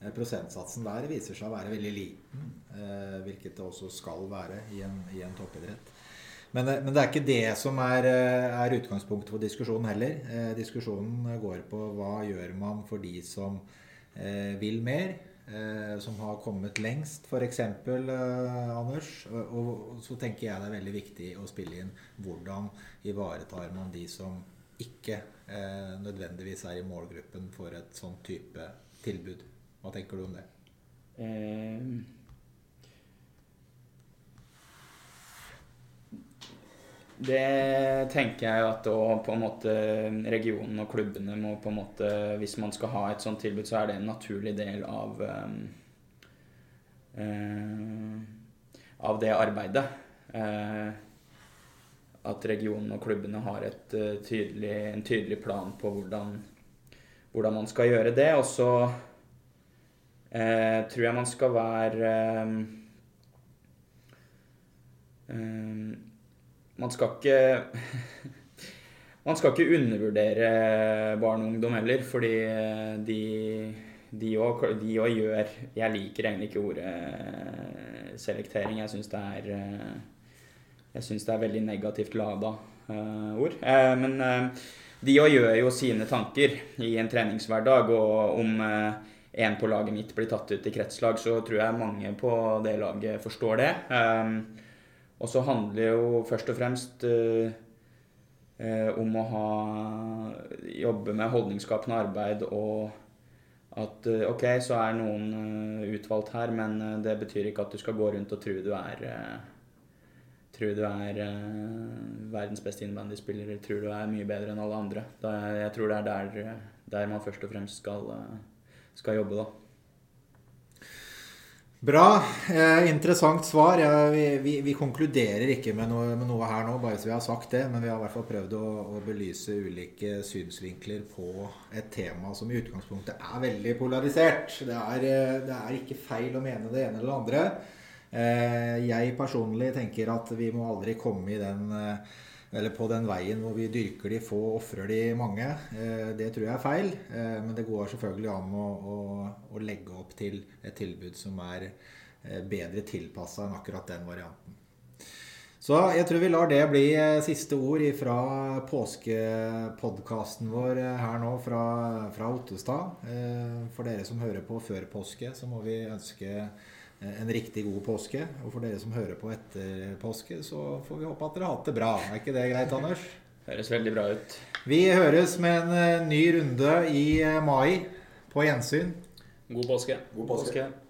Eh, prosentsatsen der viser seg å være veldig liten, eh, hvilket det også skal være i en, i en toppidrett. Men, eh, men, det er ikke det som er, er, utgangspunktet for diskusjonen heller. Eh, diskusjonen går på hva gjør man for de som eh, vil mer, eh, som har kommet lengst, f.eks. Eh, Anders. Og, så tenker jeg det er veldig viktig å spille inn hvordan ivaretar man de som ikke nødvendigvis er i målgruppen for et sånn type tilbud. Hva tenker du om det? Eh, det tenker jeg at måte regionen og klubbene må på en måte Hvis man skal ha et sånt tilbud, så er det en naturlig del av um, uh, Av det arbeidet. Uh, at regionen og klubbene har et, uh, tydelig, en tydelig plan på hvordan, hvordan man skal gjøre det. Og så eh, tror jeg man skal være eh, eh, Man skal ikke *laughs* Man skal ikke undervurdere barn og ungdom heller, fordi eh, de de òg gjør Jeg liker egentlig ikke ordet eh, selektering. Jeg syns det er Jeg syns det er veldig negativt lada uh, ord. Uh, men uh, de òg gjør jo sine tanker i en treningshverdag og om én på laget mitt blir tatt ut i kretslag, så tror jeg mange på det laget forstår det. Um, og så handler det jo først og fremst uh, uh, om å ha, jobbe med holdningsskapende arbeid og at uh, ok, så er noen utvalgt her, men det betyr ikke at du skal gå rundt og tro du er tror du er verdens beste innebandyspiller eller tror du er mye bedre enn alle andre. Jeg tror det er der, der man først og fremst skal skal jobbe, da. Bra. Eh, interessant svar. Ja, vi, vi, vi, konkluderer ikke med noe, med noe, her nå, bare så vi har sagt det. Men vi har i hvert fall prøvd å, å, belyse ulike synsvinkler på et tema som i utgangspunktet er veldig polarisert. Det er, eh, det er ikke feil å mene det ene eller det andre. Eh, jeg personlig tenker at vi må aldri komme i den eh, eller på den veien hvor vi dyrker de få, ofrer de mange. Eh, det tror jeg er feil. Eh, men det går selvfølgelig an å, å, å legge opp til et tilbud som er eh, bedre tilpassa enn akkurat den varianten. Så jeg tror vi lar det bli siste ord fra påskepodkasten vår her nå fra, fra Ottestad. For dere som hører på før påske, så må vi ønske en riktig god påske. Og for dere som hører på etter påske, så får vi håpe at dere har hatt det bra. Er ikke det greit, Anders? Høres veldig bra ut. Vi høres med en eh, ny runde i eh, mai. På gjensyn. God påske. God påske. påske.